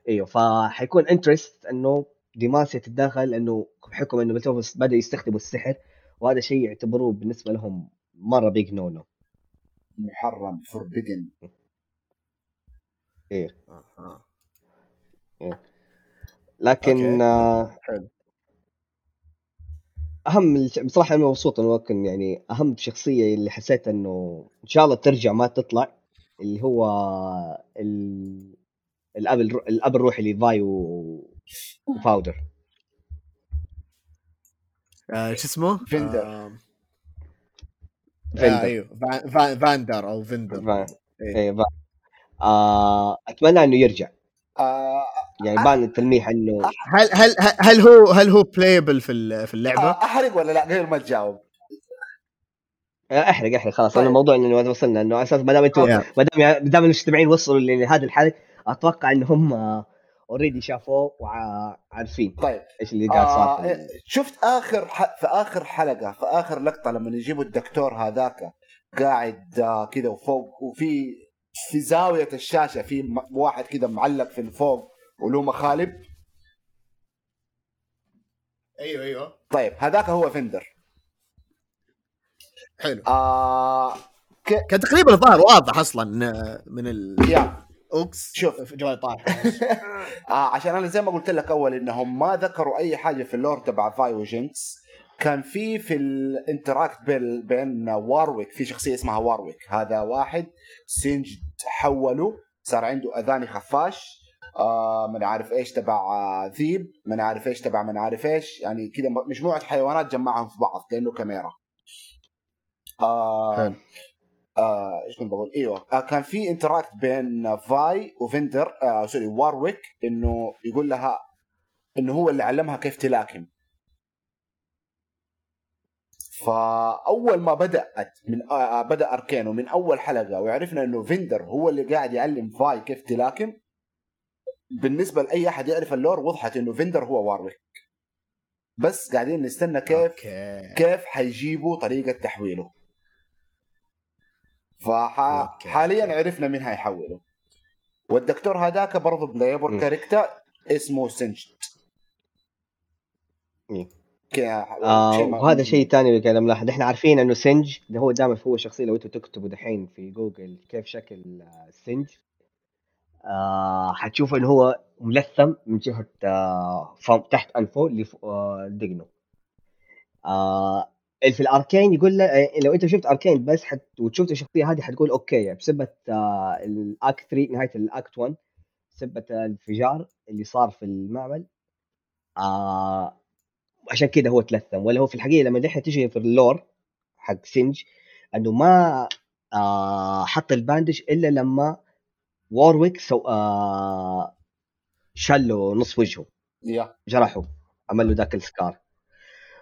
إيوه فحيكون interesting إنه ديماسيا تتدخل انه بحكم إنه بيلتوفر بدا يستخدموا السحر وهذا شيء يعتبروه بالنسبة لهم مرة big no no محرم forbidden إيه أها لكن. آه. أهم بصراحة أنا مبسوط إنه ممكن يعني أهم شخصية اللي حسيت إنه إن شاء الله ترجع ما تطلع اللي هو ال... الأب. الأب الروحي لفاي و... وباودر آه، شو اسمه؟ فيندر. آه، فيندر. آه، أيوه فان- فان- فاندر أو فيندر فا- إيه. إيه فا... آه... أتمنى إنه يرجع آه يعني بان التلميح إنه هل هل هل- هو هل هو playable في ال- في اللعبة؟ أحرق ولا لا غير ما تجاوب آه، أحرق أحرق خلاص طيب. أنا الموضوع إنه وصلنا إنه أساس ما دام أنتم. ما دام ما دام المستمعين وصلوا لهذا الحلقة أتوقع إنهم already شافوه وعارفين طيب. إيش اللي قاعد صار آه في ال- شفت آخر ح... في آخر حلقة في آخر لقطة لما يجيبوا الدكتور هذاك قاعد آه كذا وفوق وفي في زاوية الشاشة في م... واحد كذا معلق في الفوق وله مخالب. أيوه أيوه. طيب هذاك هو فاندر. حلو. آه ك... كان تقريبا الظاهر واضح أصلا آه، من ال looks يا. شوف. في جوال طاح آه عشان أنا زي ما قلت لك أول إنهم ما ذكروا أي حاجة في ال lore تبع فاي وجينكس كان في في ال interact بين بين وارويك في شخصية اسمها وارويك هذا واحد سينجد تحوله صار عنده أذاني خفاش. آه من عارف إيش تبع آه ذيب من عارف إيش تبع من عارف إيش. يعني كذا مجموعة حيوانات جمعهم في بعض كانه chimera. آه حلو. آه إيش كنت بقول؟ إيوه. آه كان في interact بين فاي وفاندر آه sorry وارويك إنه يقول لها إنه هو اللي علمها كيف تلاكم. فأول ما بدأت من آه بدأ Arcane ومن أول حلقة وعرفنا إنه فاندر هو اللي قاعد يعلم فاي كيف تلاكم بالنسبة لأي أحد يعرف ال lore وضحت إنه فاندر هو وارويك. بس قاعدين نستنى كيف أوكي. كيف حيجيبوا طريقة تحويله. أوكي. فحاليا عرفنا مين حيحوله والدكتور هذاك برضه playable م. character اسمه. كده آه شيء وهذا شيء ثاني اللي كان ملاحظ إحنا عارفين إنه سينجد ده هو دائما هو شخصية لو أنتم تكتبوا دحين في جوجل كيف شكل آه، سينجد آه حتشوفوا إنه هو ملثم من جهة آه فم تحت انفه لف- آه آه اللي في ال Arcane يقول له آه، لو أنت شفت Arcane بس حت وشفت الشخصية هذه حتقول أوكي بسبه آه ال act 3 نهاية ال act 1 بسبه الانفجار اللي صار في المعمل. آه عشان كده هو تلثم. ولا هو في الحقيقة لما دحين تجي في ال lore حق سينجد إنه ما آه حط ال bandage إلا لما وورويك so آه شال له نص وجهه. يا جرحه عمل له ذاك ال scar.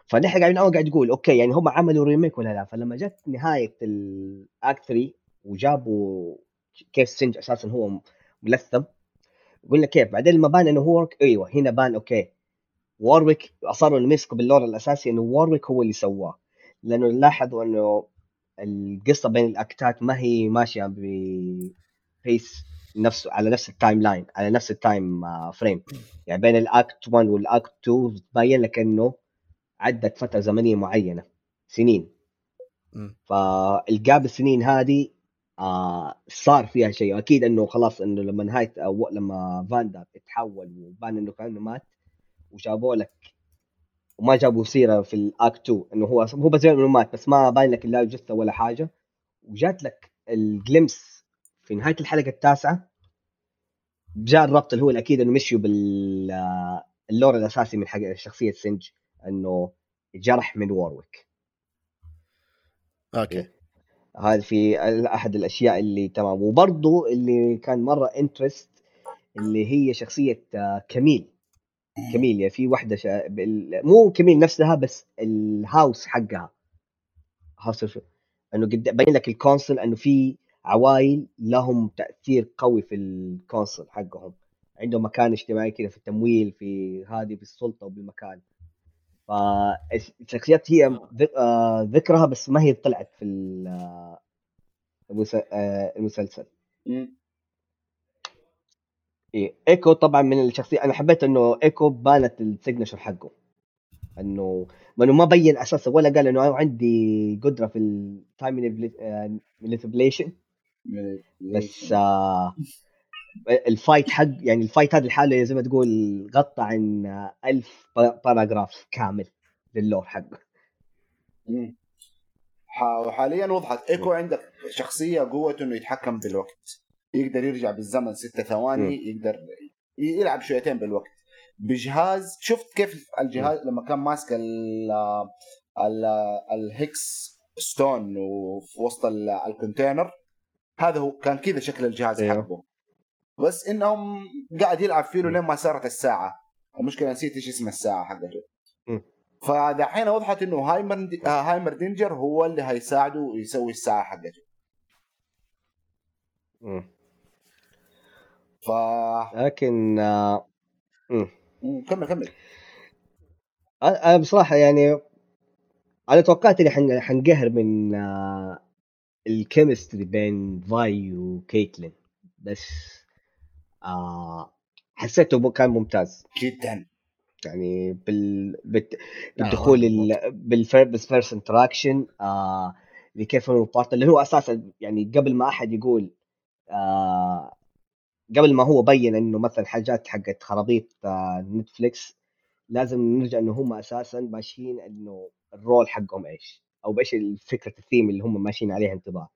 فنحن قاعدين أول قاعد يقول أوكي يعني هم عملوا remake ولا لا؟ فلما جت نهاية ال act 3 وجابوا كيف سينجد أساسا هو ملثم قلنا كيف؟ بعدين لما بان إنه هو أيوه هنا بان أوكي. وورويك اصروا انه يمسكوا بال lore الأساسي إنه وورويك هو اللي سواه. لأنه لاحظوا إنه القصة بين الأكتات ما هي ماشية ب pace نفسه على نفس ال timeline على نفس ال time آه، frame يعني بين ال act 1 وال act 2 تبين لك إنه عدت فترة زمنية معينة سنين. فالجاب السنين هذه آه صار فيها شيء. أكيد إنه خلاص إنه لما نهاية أو لما فاندا اتحول وبان إنه كانه مات وجابوا لك وما جابوا سيرة في الأكت 2 إنه هو هو بس إنه مات بس ما باين لك لا جثة ولا حاجة. وجات لك الجلمس في نهاية الحلقة التاسعة جاء الربط اللي هو الأكيد إنه مشيوا بال آه، الأساسي من حق شخصية سينجد إنه جرح من وورويك أوكي. هذا في أحد الأشياء اللي تمام. وبرضه اللي كان مرة interesting اللي هي شخصية آه، كميل. كميليا في واحدة شا... بال... مو كميل نفسها بس ال house حقها. house إنه قد بين لك ال council إنه في عوائل لهم تأثير قوي في ال council حقهم. عندهم مكان اجتماعي كذا في التمويل في هذه في السلطة وبالمكان. فالشخصيات هي آه، ذكرها بس ما هي طلعت في آه، آه، المسلسل. إيه. إيكو طبعا من الشخصية أنا حبيت إنه إيكو بانت ال signature حقه إنه ما إنه ما بين أساسا ولا قال إنه أنا عندي قدرة في ال time manipulation بس آه ال fight حق يعني ال fight هذا لحاله زي ما تقول غطى عن ألف paragraph كامل لل lore حقه. وحاليا وضحت. إيكو عندك شخصية قوته إنه يتحكم بالوقت. يقدر يرجع بالزمن ستة ثواني مم. يقدر يلعب شويتين بالوقت. بجهاز شفت كيف الجهاز لما كان ماسك ال ال ال hex stone وفي وسط ال- ال container هذا هو كان كذا شكل الجهاز أيوه. حقه. بس إنهم قاعد يلعب فيه لين ما صارت الساعة. المشكلة نسيت إيش اسم الساعة حقته. فدحين وضحت إنه هايمر آه، هايمردينجر هو اللي هيساعده يسوي الساعة حقته. ف لكن آه كمل كمل. أنا بصراحة يعني أنا توقعت إني حن- حنقهر من آه، ال chemistry بين فاي وكيتلين. بس آه حسيته كان ممتاز. جدا. يعني بال. لا، بالدخول. ال... بال first interaction آه هو part اللي هو أساسا يعني قبل ما أحد يقول آه قبل ما هو بين إنه مثلا حاجات حقت خرابيط آه نتفليكس لازم نرجع إنه هم أساسا ماشيين إنه ال rule حقهم إيش؟ أو بإيش فكره الثيم اللي هم ماشيين عليها انتظار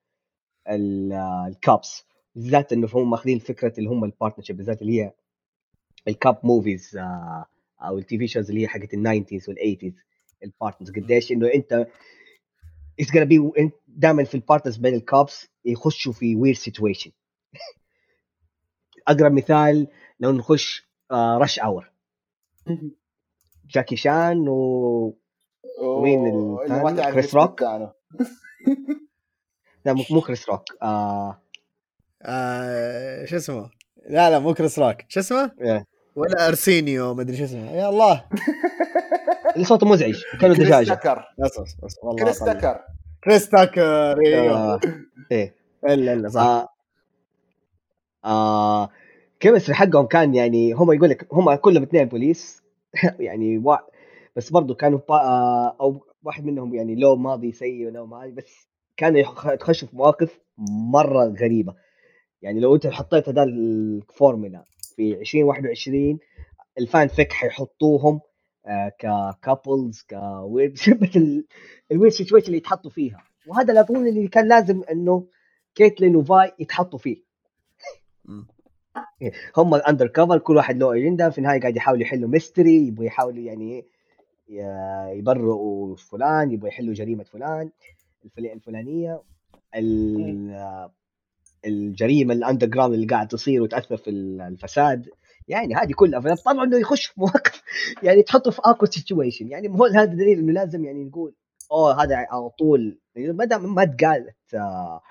ال- آه، ال cops بالذات إنه هم ماخذين فكرة اللي هم ال partnership بالذات اللي هي ال cop movies آه، أو ال TV shows اللي هي حقت ال nineties وال eighties ال partners قديش إنه أنت it's gonna be دائما في ال partners بين ال cops يخشوا في weird situation أقرب مثال لو نخش Rush Hour جاكي شان و الثاني؟ تعرف كريس روك؟ لا مو مو كريس روك آه. آه شو اسمه؟ لا لا مو كريس روك. شو اسمه؟ إيه. ولا أرسينيو ما أدري شو اسمه. يا الله. اللي صوته مزعج كريس دجاجه كريس. تاكر كريس تاكر أيوه آه إيه. إلا إلا صح. آه آه chemistry حقهم كان يعني هم يقول لك هم كلهم اثنين بوليس. يعني وا... بس برضو كانوا با... آه أو واحد منهم يعني له ماضي سيء وله ماضي بس كانوا يخ- يتخشوا في مواقف مرة غريبة. يعني لو انت حطيت هذا الفورمولا في 2021 ال fanfic حيحطوهم آه ك couples ك weird ال weird situation اللي يتحطوا فيها. وهذا اللي اظن اللي كان لازم إنه كيتلين وفاي يتحطوا فيه. هم undercover كل واحد له اجنده في النهاية قاعد يحاولوا يحلوا mystery يبغوا يحاولوا يعني ي- يبرئوا فلان يبغوا يحلوا جريمة فلان الفل- الفلانية ال- الجريمة ال underground اللي قاعد تصير وتأثر في ال- الفساد. يعني هذه كلها فطبعا إنه يخش في مواقف يعني تحطه في awkward situation يعني هو هذا دليل إنه لازم يعني نقول أوه هذا على طول. ما دام ما اتقالت آه،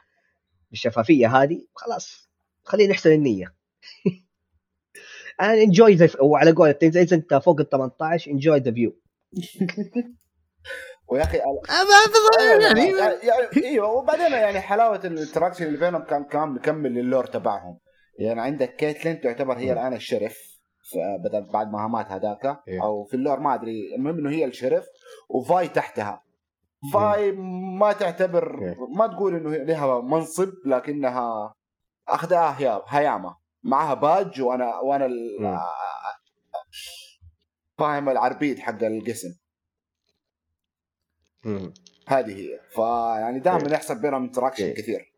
بالشفافية هذه خلاص خلينا نحسن النية. أنا enjoy وعلى قولة اذا أنت فوق ال 18 enjoy the view ويا أخي آه، ما- ما- يعني يعني إيوه وبعدين يعني حلاوة ال interaction اللي بينهم كان كان مكمل لل lore تبعهم يعني عندك كيتلين تعتبر هي. الآن الشرف بدل بعد ما مات هذاك إيه. أو في اللور ما أدري المهم إنه هي الشرف وفاي تحتها فاي ما تعتبر أوكي. ما تقول إنه لها منصب لكنها أخذها هي هياما معها باج وأنا وأنا ال- مم. فاهم العربيد حق القسم. هذه هي. فيعني دائما أوكي. يحصل بينهم انتراكشن أوكي. كثير.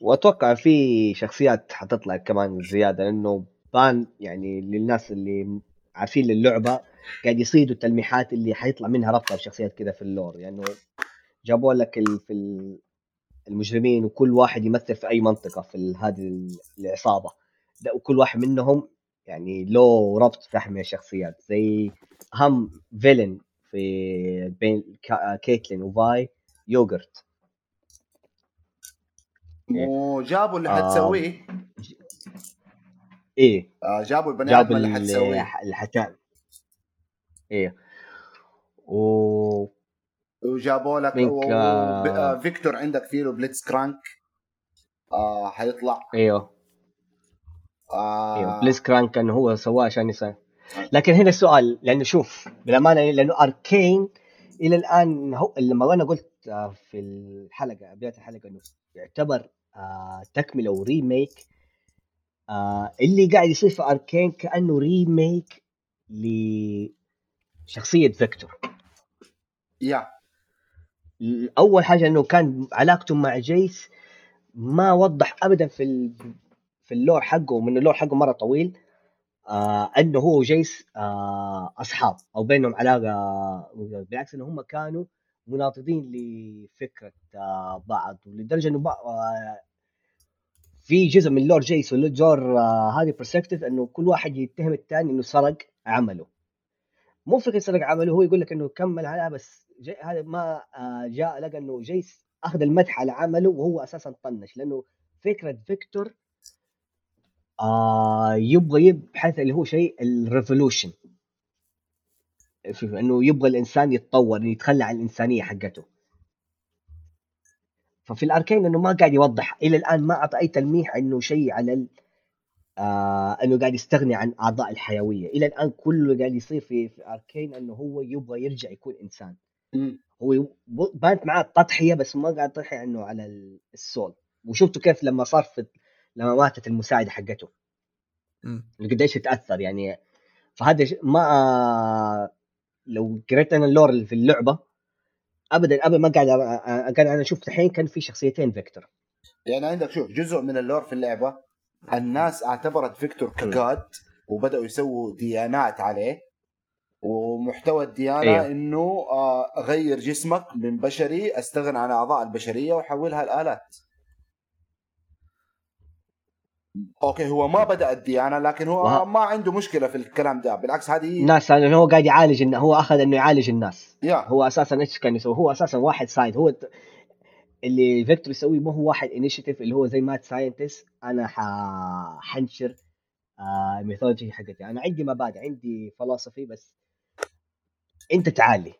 وأتوقع في شخصيات حتطلع كمان زيادة لأنه بان يعني للناس اللي عارفين للعبة قاعد يصيدوا التلميحات اللي حيطلع منها ربطة بشخصيات كذا في اللور. يعني جابوا لك ال- في ال- المجرمين وكل واحد يمثل في أي منطقة في هذه ال- العصابة. وكل واحد منهم يعني له ربط من الشخصيات زي اهم فيلن في بين كا- كيتلين وفاي يوغرت. إيه. وجابوا اللي آه. حتسويه إيه. آه، جابوا البني جاب آدم اللي حتسويه اللي حتعمل إيه. و وجابوا لك و- آه. ب- آه، فيكتور عندك فيه له بليتس كرانك. آه حيطلع. أيوه آه أيوه بليتزكرانك كان هو سواه عشان يسوي لكن هنا السؤال لأنه شوف بالامانه لأنه أركين إلى الآن هو لما أنا قلت آه، في الحلقة بداية الحلقة إنه يعتبر آه، تكملة و remake آه، اللي قاعد يصير في أركين كأنه remake لشخصية فيكتور. yeah. أول حاجة إنه كان علاقته مع جيس ما وضح ابدا في ال... في ال lore حقه من ال lore حقه مرة طويل. آه أنه هو وجيس آه أصحاب أو بينهم علاقة بالعكس إنه هم كانوا مناهضين لفكرة آه بعض ولدرجة إنه آه في جزء من lore جيس و lore آه هذه perspective إنه كل واحد يتهم الثاني إنه سرق عمله. مو فكرة سرق عمله هو يقول لك إنه كمل على بس هذا ما آه جاء لقى إنه جيس أخذ المدح على عمله وهو أساسا طنش لأنه فكرة فيكتور آه يبغى يبحث اللي هو شيء ال revolution. إنه يبغى الإنسان يتطور يتخلى عن الإنسانية حقته. ففي الأركين إنه ما قاعد يوضح. إلى الآن ما أعطى أي تلميح إنه شيء على ال... آه إنه قاعد يستغني عن أعضاء الحيوية. إلى الآن كله قاعد يصير في, في أركين إنه هو يبغى يرجع يكون إنسان. هو بانت معاه التضحيه بس ما قاعد تضحيه إنه على ال- ال soul. وشفتوا كيف لما صار في لما ماتت المساعدة حقته. قديش يتاثر يعني. فهذا ش- ما لو قريت أنا ال lore اللي في اللعبة ابدا ابدا ما قاعد أ- أ- قاعد أنا شفت الحين كان في شخصيتين فيكتور. يعني عندك شوف جزء من ال lore في اللعبة الناس اعتبرت فيكتور ك god وبدأوا يسووا ديانات عليه ومحتوى الديانة أيوه. إنه آه، غير جسمك من بشري أستغنى عن أعضاء البشرية وحولها الالات okay هو ما بدأ الديانة لكن هو وه- ما عنده مشكلة في الكلام ده بالعكس هذه الناس انه هو قاعد يعالج إنه هو أخذ إنه يعالج الناس. yeah. هو أساسا إيش كان يسوي؟ هو أساسا واحد side هو اللي فيكتور يسويه ما هو واحد initiative اللي هو زي mad scientist أنا ح- حنشر آه ال mythology حقتي. أنا عندي مبادئ عندي فلسفي بس أنت تعالي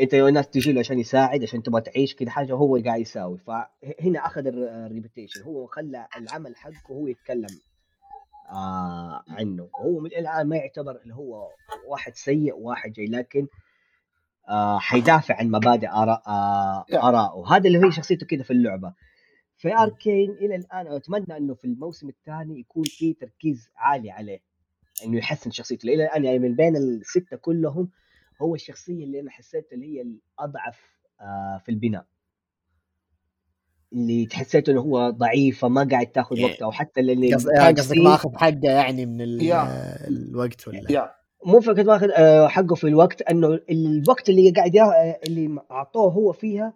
انت الناس تجي له عشان يساعد عشان تبغى تعيش كذا حاجة هو اللي قاعد يساوي. فهنا أخذ ال reputation هو خلى العمل حقه هو يتكلم آه عنه. هو من الآن ما يعتبر اللي هو واحد سيء وواحد جيد لكن آه حيدافع عن مبادئ آراء آه. آرائه هذا اللي هي شخصيته كده في اللعبة. في أركين إلى الآن أتمنى أنه في الموسم الثاني يكون في تركيز عالي عليه. أنه يحسن شخصيته. إلى الآن يعني من بين الستة كلهم هو الشخصية اللي أنا حسيت اللي هي الأضعف آه في البناء اللي تحسيت إنه هو ضعيفه ما قاعد تاخذ إيه. وقت أو حتى اللي قصدك ما اخذ حقه يعني من ال-. الوقت ولا يا مو فكره ماخذ آه، حقه في الوقت إنه الوقت اللي قاعد يا- اللي أعطوه هو فيها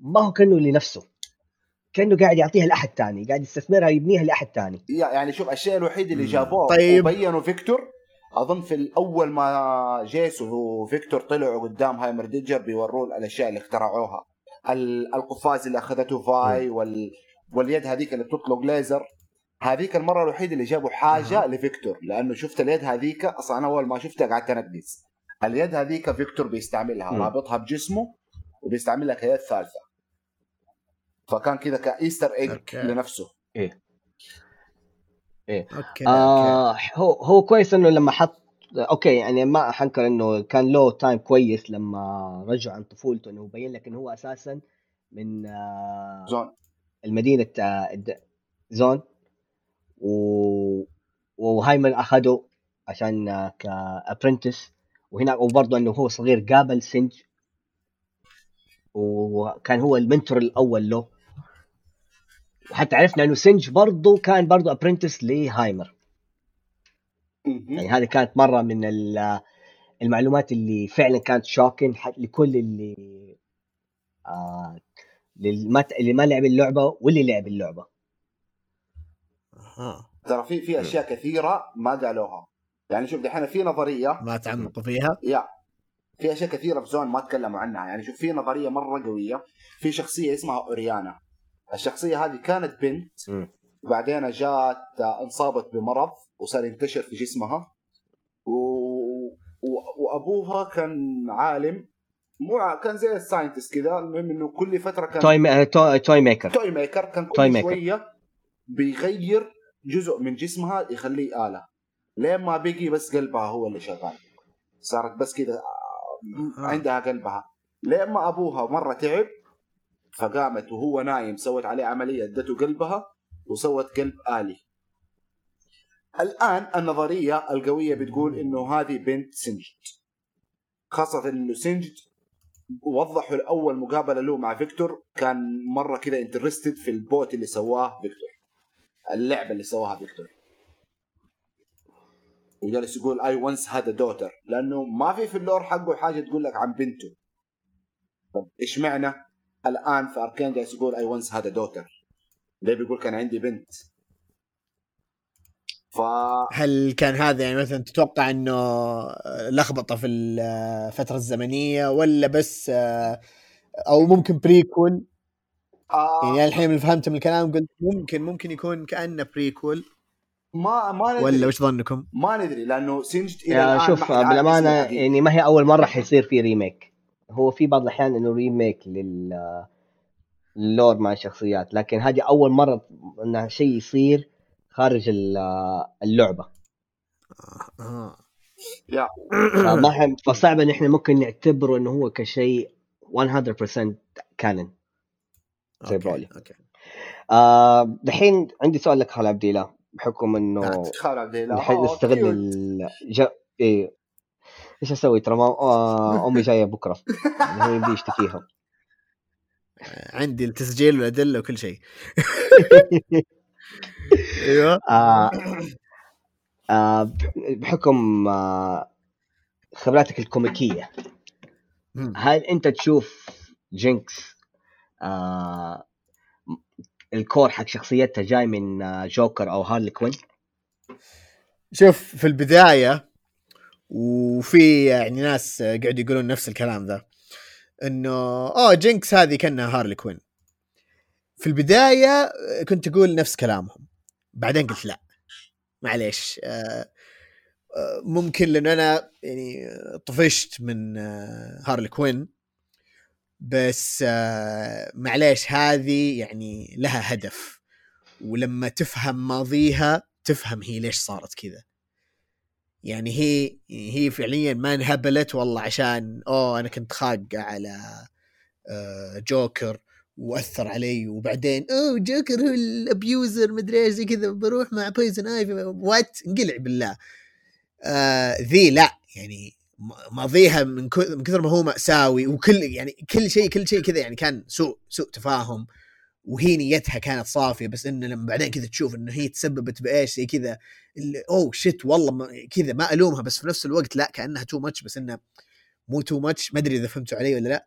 ما هو كأنه لنفسه كأنه قاعد يعطيها لأحد ثاني قاعد يستثمرها يبنيها لأحد ثاني يعني شوف الشيء الوحيد اللي. جابوه طيب. وبينوا فيكتور أظن في الأول ما جيس وفيكتور طلعوا قدام هايمردينجر بيوروه الأشياء اللي اخترعوها. ال- القفاز اللي أخذته فاي وال واليد هذيك اللي بتطلق ليزر. هذيك المرة الوحيدة اللي جابوا حاجة لفيكتور لأنه شفت اليد هذيك أصلا أنا أول ما شفتها قعدت انقز اليد هذيك فيكتور بيستعملها. رابطها بجسمه وبيستعملها كيد ثالثة. فكان كذا ك Easter egg okay. لنفسه. okay okay okay. آه هو هو كويس إنه لما حط okay يعني ما حنكر إنه كان له time كويس لما رجع عن طفولته إنه يبين لك إنه هو أساسا من آه، زون. المدينة آه، الد- زون. و... وهايمر أخده عشان آه، ك apprentice. وهناك وبرضه إنه هو صغير قابل سنج. وكان هو ال mentor الأول له. وحتى عرفنا إنه سنج برضه كان برضه apprentice لهايمر. يعني هذه كانت مرة من ال- المعلومات اللي فعلا كانت shocking لكل اللي آه اللي ما اللي ما لعب اللعبة واللي لعب اللعبة. آه. ترى في في أشياء كثيرة ما قالوها. يعني شوف دحين في نظرية ما تعمقوا فيها؟ yeah. في أشياء كثيرة في زون ما تكلموا عنها. يعني شوف في نظرية مرة قوية. في شخصية اسمها أوريانا. الشخصية هذه كانت بنت مم. بعدين جات انصابت بمرض وصار ينتشر في جسمها و... و... وأبوها كان عالم مو كان زي ال scientist كذا المهم إنه كل فترة كان toy toy, toy maker toy maker كان كل toy maker. شوية بيغير جزء من جسمها يخليه آلة لين ما بقي بس قلبها هو اللي شغال صارت بس كذا آه، آه. عندها قلبها لين ما أبوها مرة تعب فقامت وهو نايم سوت عليه عملية ادته قلبها وسوت قلب آلي. الآن النظرية القوية بتقول إنه هذه بنت سنجد. خاصة إنه سنجد وضحوا الأول مقابلة له مع فيكتور كان مرة كذا interested في ال boat اللي سواه فيكتور اللعبة اللي سواها فيكتور. وجالس يقول I once had a daughter لأنه ما في في ال lore حقه حاجة تقول لك عن بنته. طب إيش معنى؟ الآن في أركين جالس يقول I once had a daughter ليه بيقول كان عندي بنت؟ ف هل كان هذا يعني مثلا تتوقع إنه لخبطة في الفترة الزمنية ولا بس آه، أو ممكن prequel آه. يعني الحين اللي فهمت من الكلام قلت ممكن ممكن يكون كأنه prequel ما ما ندري. ولا وش ظنكم؟ ما ندري لأنه سنجد إلى الآن شوف بالأمانة. يعني ما هي أول مرة حيصير في remake هو في بعض الأحيان إنه remake لل lore مع الشخصيات لكن هذه أول مرة انها شيء يصير خارج ال- اللعبة آه. فصعب إن إحنا ممكن نعتبره إنه هو كشيء 100% canon زي برولي. okay آه دحين عندي سؤال لك خال عبد الله بحكم إنه. خال عبد الله دحين أوه، نستغل cute. ال... ج... إيه. إيش أسوي؟ ترى. آه امي جاية بكرة. هو يبي يشتكيها عندي التسجيل والأدلة وكل شيء. أيوه. آه آه بحكم آه خبراتك الكوميكية. هل أنت تشوف جينكس آه ال core حق شخصيتها جاي من آه جوكر أو هارلي كوين شوف في البداية وفي يعني ناس قاعد يقولون نفس الكلام ذا إنه اوه جينكس هذه كأنها هارلي كوين في البداية كنت أقول نفس كلامهم بعدين قلت لا معليش آه، آه، ممكن لأن أنا يعني طفشت من آه، هارلي كوين بس آه، معليش هذه يعني لها هدف ولما تفهم ماضيها تفهم هي ليش صارت كذا. يعني هي هي فعليا ما انهبلت والله عشان أوه أنا كنت خاقه على آه، جوكر وأثر علي وبعدين أوه جوكر هو ال abuser مدري إيش زي كذا بروح مع بويزن ايفي what انقلع بالله. آه ذي لا يعني ماضيها من كث- من كثر ما هو مأساوي وكل يعني كل شيء كل شيء كذا يعني كان سوء سوء تفاهم. وهي نيتها كانت صافية بس إنه لما بعدين كذا تشوف إنه هي تسببت بإيش زي كذا اللي- oh shit والله ما كذا ما ألومها بس في نفس الوقت لا كأنها too much بس إنه مو too much ما أدري إذا فهمتوا علي ولا لا.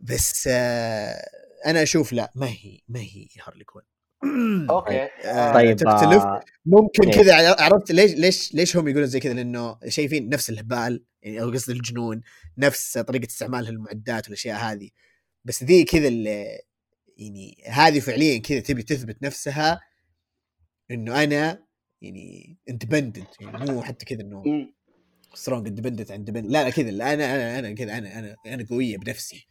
بس آه أنا أشوف لا ما هي ما هي هارلي كوين. okay. آه، طيب تختلف آه ممكن إيه. كذا عرفت ليش ليش ليش هم يقولون زي كذا؟ لأنه شايفين نفس الهبال يعني أو قصدي الجنون نفس طريقة استعمالها للمعدات والأشياء هذه. بس ذي كذا اللي يعني هذه فعليا كذا تبي تثبت نفسها إنه أنا يعني independent يعني مو حتى كذا إنه. strong independent independent لا لا كذا لا أنا أنا أنا كذا أنا أنا أنا قوية بنفسي.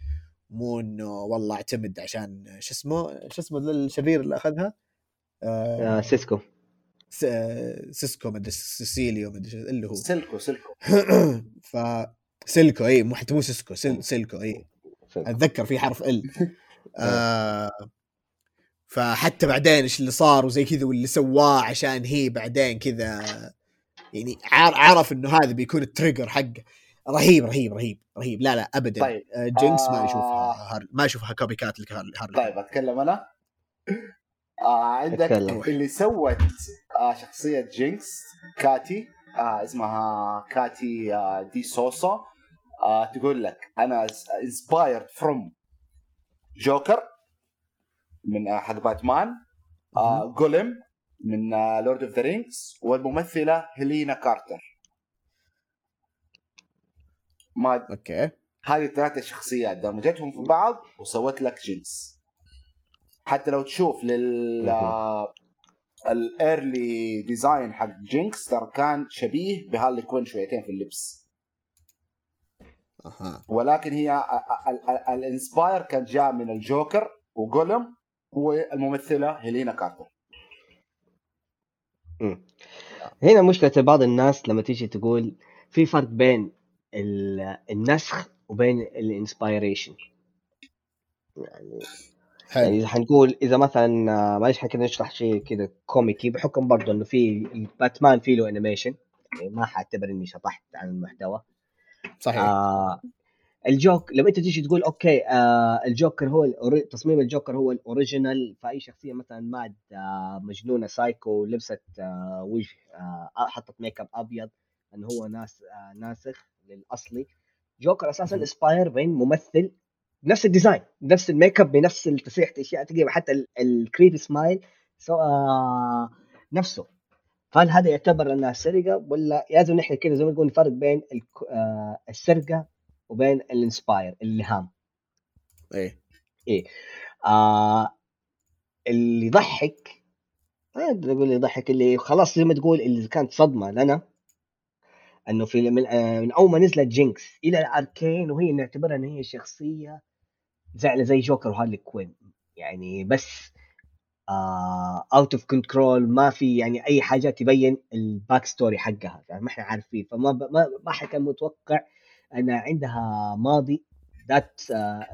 مو إنه والله اعتمد عشان شو اسمه شو اسمه الشرير اللي أخذها؟ آه آه سيسكو س- سيسكو مدري سيسيليو مدري شو- اللي هو. سلكو سلكو ف سيلكو اي مو حتى مو سيسكو سيل سيلكو اي أتذكر في حرف ال آه. فحتى بعدين إيش اللي صار وزي كذا واللي سواه عشان هي بعدين كذا يعني عار- عرف إنه هذا بيكون ال trigger حقه. رهيب رهيب رهيب رهيب. لا لا ابدا. طيب. آه، جينكس ما آه. اشوفها هار... ما اشوفها copycat لهارلي هارلي طيب أتكلم أنا؟ آه عندك أتكلم. اللي سوت آه شخصية جينكس كاتي آه اسمها كاتي آه دي سوسا. آه تقول لك أنا inspired from جوكر من آه حق باتمان آه جولم من Lord of the Rings والممثلة هيلينا كارتر. ما okay. هذه الثلاثة شخصيات دمجتهم في بعض وسوت لك جنس. حتى لو تشوف لل ال early design حق جينكس ترى كان شبيه بهارلي كوين شويتين في اللبس. ولكن هي ال inspire كان جاء من الجوكر وجولم والممثله هيلينا كارتر. مم. هنا مشكلة بعض الناس لما تيجي تقول في فرق بين ال- النسخ وبين ال inspiration يعني يعني حلو إذا حنقول إذا مثلا آه، معلش حكي نشرح شيء كذا كوميكي بحكم برضه إنه في باتمان في له animation يعني ما حاعتبر إني شطحت عن المحتوى. صحيح. آه الجوك لما انت تيجي تقول okay آه الجوكر هو ال ori... تصميم الجوكر هو ال original فأي شخصية مثلا mad آه مجنونة سايكو لبست آه وجه آه حطت ميك اب أبيض انه هو ناس آه ناسخ للأصلي. جوكر أساسا. inspire بين ممثل نفس ال design نفس الميك اب بنفس تسريحه أشياء تقريبا حتى ال- ال creepy smile so آه نفسه. فهل هذا يعتبر أنها سرقة ولا لازم نحن كذا زي ما نقول فرق بين آه السرقة وبين ال inspire الإلهام؟ إيه. آه اللي يضحك ما أقدر أقول يضحك اللي خلاص زي ما تقول اللي كانت صدمة لنا إنه في من, آه من أول ما نزلت جينكس إلى الأركين وهي نعتبرها إن هي شخصية زعلة زي جوكر وهارلي كوين. يعني بس out of control ما في يعني أي حاجة تبين ال backstory حقها يعني ما إحنا عارفين فما. ما ما حد كان متوقع إن عندها ماضي ذات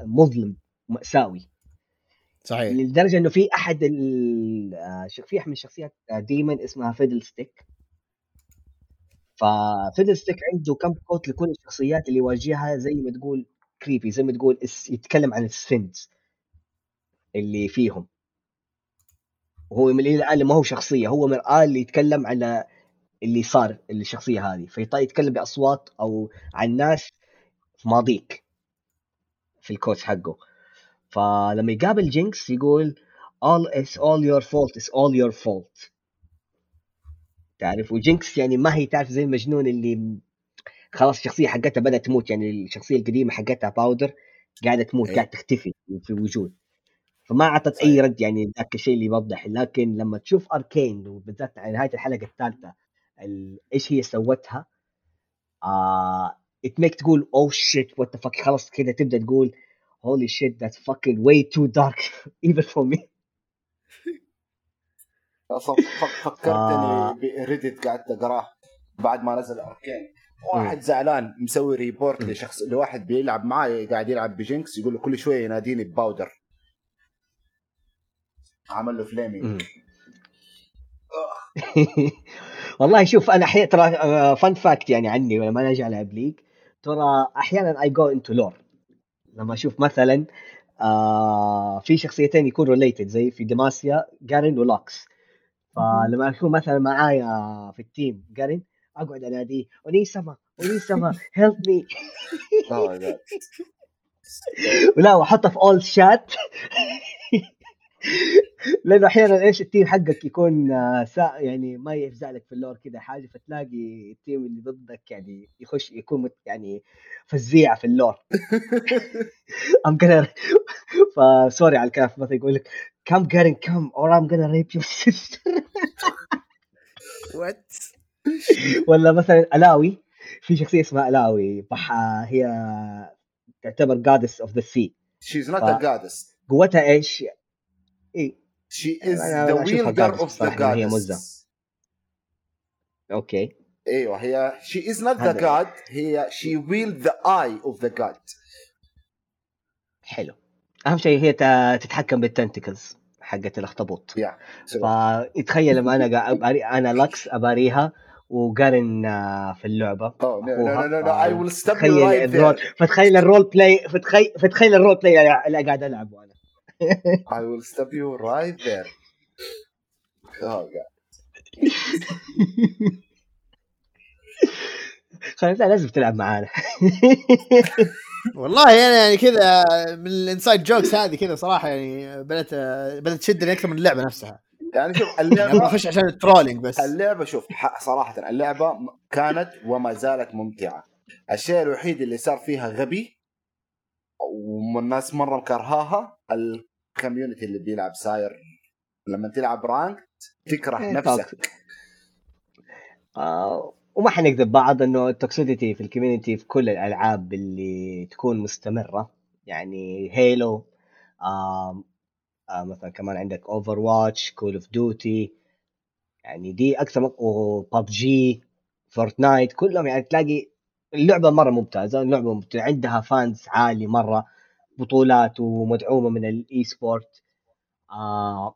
مظلم مأساوي صحيح لدرجة إنه في أحد. آه، في أحد من الشخصيات آه، demon اسمها فيدل ستيك ففيدل ستيك عنده كم quote لكل الشخصيات اللي يواجهها زي ما تقول creepy زي ما تقول يتكلم عن ال sins اللي فيهم وهو من الان ما هو شخصية هو مرآة اللي يتكلم على اللي صار الشخصية هذه. فيتكلم بأصوات أو عن ناس في ماضيك في الكوتش حقه. فلما يقابل Jinx يقول all it's all your fault it's all your fault. تعرف؟ و Jinx يعني ما هي تعرف زي المجنون اللي خلاص الشخصية حقتها بدأت تموت يعني الشخصية القديمة حقتها Powder قاعدة تموت إيه. قاعدة تختفي في الوجود فما أعطت أي. رد يعني ذاك الشيء اللي يوضح لكن لما تشوف أركين وبالذات على نهاية الحلقة الثالثة ال- إيش هي سوتها آه it make تقول shit what the fuck خلاص كده تبدأ تقول holy shit that's fucking way too dark even for me أصلاً ف- فكرتني آه. ب Reddit قعدت اقراه بعد ما نزل Arcane واحد زعلان مسوي report. لشخص لواحد بيلعب معي قاعد يلعب ب Jinx يقول له كل شوية يناديني ب Powder عمل له flaming مم. والله شوف أنا أحيانا ترى fun fact يعني عني لما أنا أجي العب League ترى أحيانا I go into lore لما أشوف مثلا آه في شخصيتين يكون related زي في Demacia Garen و Lux. فلما اكون مثلا معايا في ال team Garen أقعد أناديه onee-sama onee-sama help me ولا واحطها في all chat لأنه أحيانا إيش ال team حقك يكون آه، سا يعني ما يفزع لك في ال lore كذا حاجة فتلاقي ال team اللي ضدك يعني يخش يكون مت يعني فزيع في ال lore. I'm gonna ف sorry على الكلام مثلا يقول لك. come Garen come or I'm gonna rape your sister. what ولا مثلا Illaoi في شخصية اسمها Illaoi هي تعتبر goddess of the sea she's not ف- a goddess قوتها إيش؟ إيه. she is the wielder of the إن هي مزة. أوكي. أيوه هي is not the هذا- god هي she wield the eye of the god. حلو. أهم شيء هي تتحكم بال tentacles حقت الأخطبوط. يا فيتخيل لما أنا أنا لكس أباريها و Garen آه، في اللعبة you فتخيل right ال role there. فتخيل ال role play فتخيل فتخيل ال role play اللي قاعد ألعبه أنا. I will stop you right there. Oh, God. خلاص لا، لازم تلعب معانا والله أنا يعني كذا من ال inside jokes هذه كذا صراحة يعني بدأت بدأت تشدني أكثر من اللعبة نفسها يعني شوف اللعبه بخش عشان ال trolling بس اللعبة شوف صراحة اللعبة كانت وما زالت ممتعة الشيء الوحيد اللي صار فيها غبي والناس مرة مكرهاها ال community اللي بيلعب ساير. لما تلعب rank تكره إيه، نفسك. آه، وما حنكذب بعض إنه ال toxicity في ال community في كل الألعاب اللي تكون مستمرة. يعني Halo آه آه مثلا كمان عندك Overwatch Call of Duty يعني دي أكثر و PUBG Fortnite كلهم يعني تلاقي اللعبة مرة ممتازة اللعبة ممتازة. عندها fans عالي مرة. بطولات ومدعومة من ال esport آه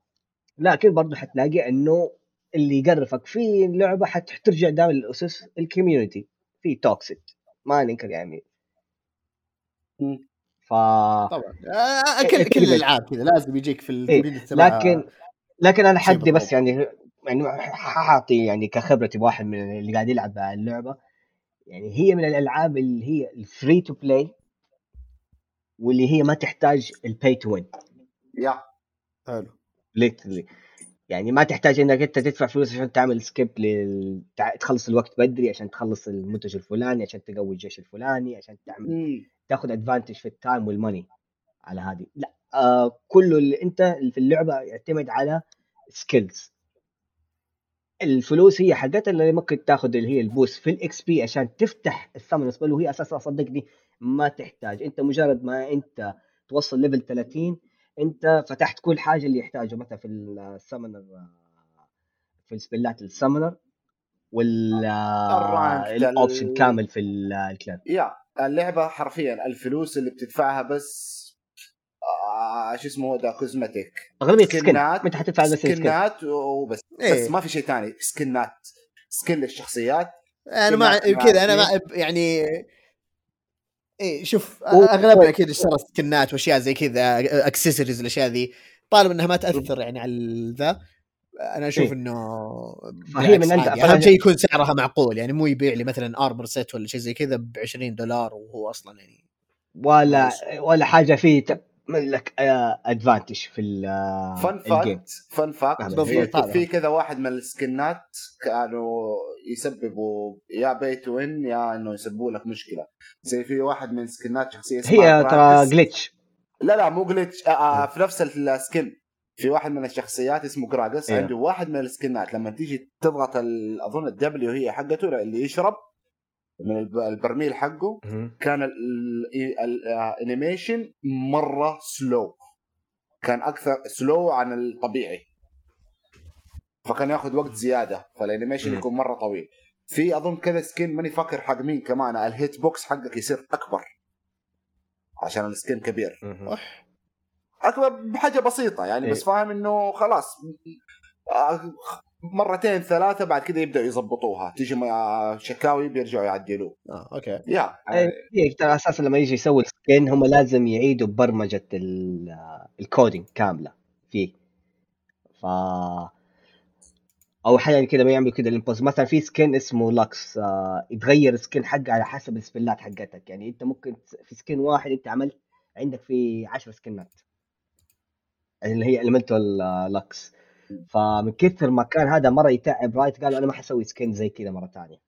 لكن برضه حتلاقي إنه اللي يقرفك في اللعبة حترجع دائما للأسس ال community في toxic ما ننكر يعني. ف طبعا. آه، كل إيه، كل كذا. الألعاب كذا. لازم يجيك في ال community تبعها لكن لكن أنا حدي بس. يعني يعني حاعطي يعني كخبرتي بواحد من اللي قاعد يلعب اللعبة. يعني هي من الألعاب اللي هي ال free to play واللي هي ما تحتاج ال pay to win yeah. حلو. literally يعني ما تحتاج إنك أنت تدفع فلوس عشان تعمل skip لل... تع- تخلص الوقت بدري عشان تخلص المنتج الفلاني عشان تقوي الجيش الفلاني عشان تعمل مم. تاخذ advantage في ال time وال money على هذه. لا آه كله اللي أنت اللي في اللعبة يعتمد على skills الفلوس هي حقتها اللي ممكن تاخذ اللي هي ال boost في ال XP عشان تفتح ال summoner spell وهي أساسا صدقني ما تحتاج. انت مجرد ما انت توصل level 30 انت فتحت كل حاجة اللي يحتاجه مثلا في ال summoner في السبلات ال summoner وال ال option ال- كامل في ال- ال clan yeah اللعبة حرفيا الفلوس اللي بتدفعها بس آه شو اسمه ده cosmetic أغلبية skin سكنات انت حتدفع بس skin سكنات وبس. إيه. بس ما في شيء ثاني. سكنات skin للشخصيات. أنا ما مع- مع كذا أنا ما. يعني إيه شوف و- اغلبنا أكيد اشترى سكنات وأشياء زي كذا اكسسوارز الأشياء ذي طالما إنها ما تأثر يعني على ذا أنا أشوف إيه. إنه بالعكس من. فأنا- أهم شيء يكون سعرها معقول يعني مو يبيع لي مثلا armor set ولا شيء زي كذا ب 20 دولار وهو أصلا يعني ولا. ولا حاجة فيه تعمل لك advantage في ال- fun fact fun fact في. في كذا واحد من السكنات كانوا يسببوا يا pay to win yeah إنه يسببوا لك مشكلة. زي في واحد من سكنات شخصية اسمها هي ترى. glitch لا لا مو glitch آه آه في نفس السكن. في واحد من الشخصيات اسمه جراجس إيه. عنده واحد من السكنات. لما تيجي تضغط أظن ال W هي حقته اللي يشرب من الب- البرميل حقه كان ال animation مرة slow كان أكثر slow عن الطبيعي. فكان ياخذ وقت زيادة في ال animation. يكون مرة طويل. في أظن كذا skin ماني فاكر حق مين كمان ال hit box حقك يصير أكبر. عشان ال skin كبير. أكبر بحاجة بسيطة يعني بس إيه. فاهم إنه خلاص. آه، مرتين ثلاثة بعد كده يبدأوا يظبطوها تيجي مع شكاوي بيرجعوا يعدلوه. آه okay. yeah. هي ترى أساسا لما يجي يسوي ال skin هم لازم يعيدوا برمجة ال- ال coding كاملة فيه. ف أو أحيانا كذا ما يعملوا كذا الامبوز مثلا في skin اسمه لاكس آه يتغير ال skin حقه على حسب السبلات حقتك. يعني أنت ممكن في skin واحد أنت عملت عندك في 10 سكنات اللي هي elemental لاكس فمن كثر ما كان هذا مرة يتعب Riot قالوا أنا ما حسوي skin زي كذا مرة ثانية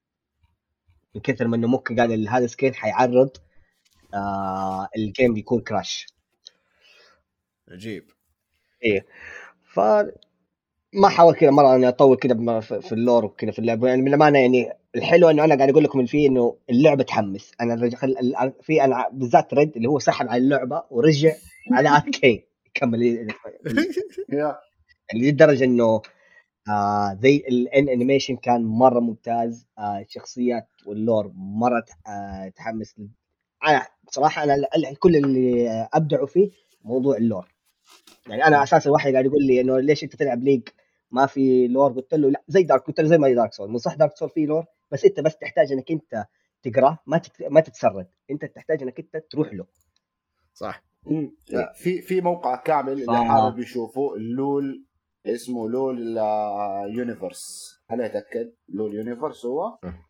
من كثر ما إنه ممكن قال هذا skin حيعرض آه ال game بيكون crash عجيب. إيه. ف ما حاول كذا مرة إني أطول كذا في في ال lore وكذا في اللعبه يعني بالامانه يعني الحلو إنه أنا قاعد أقول لكم اللي فيه إنه اللعبة تحمس. أنا. ال- في أنا بالذات ريد اللي هو سحب على اللعبة ورجع على Arcane يكمل يا يعني لدرجة إنه آه زي ال animation كان مرة ممتاز. آه الشخصيات وال lore مرة آه تحمس أنا صراحة أنا كل اللي أبدعوا فيه موضوع ال lore. يعني أنا أساسا واحد قاعد يقول لي إنه ليش أنت تلعب League ما في lore؟ قلت له لا زي Dark قلت له زي ما Dark Souls مو صح Dark Souls فيه lore؟ بس أنت بس تحتاج إنك أنت تقراه ما. ما تتسرد. أنت تحتاج إنك أنت تروح له. صح. في في موقع كامل اللي حابب يشوفه اللول اسمه لول آه، universe. خل أتأكد؟ لول universe هو؟ مم.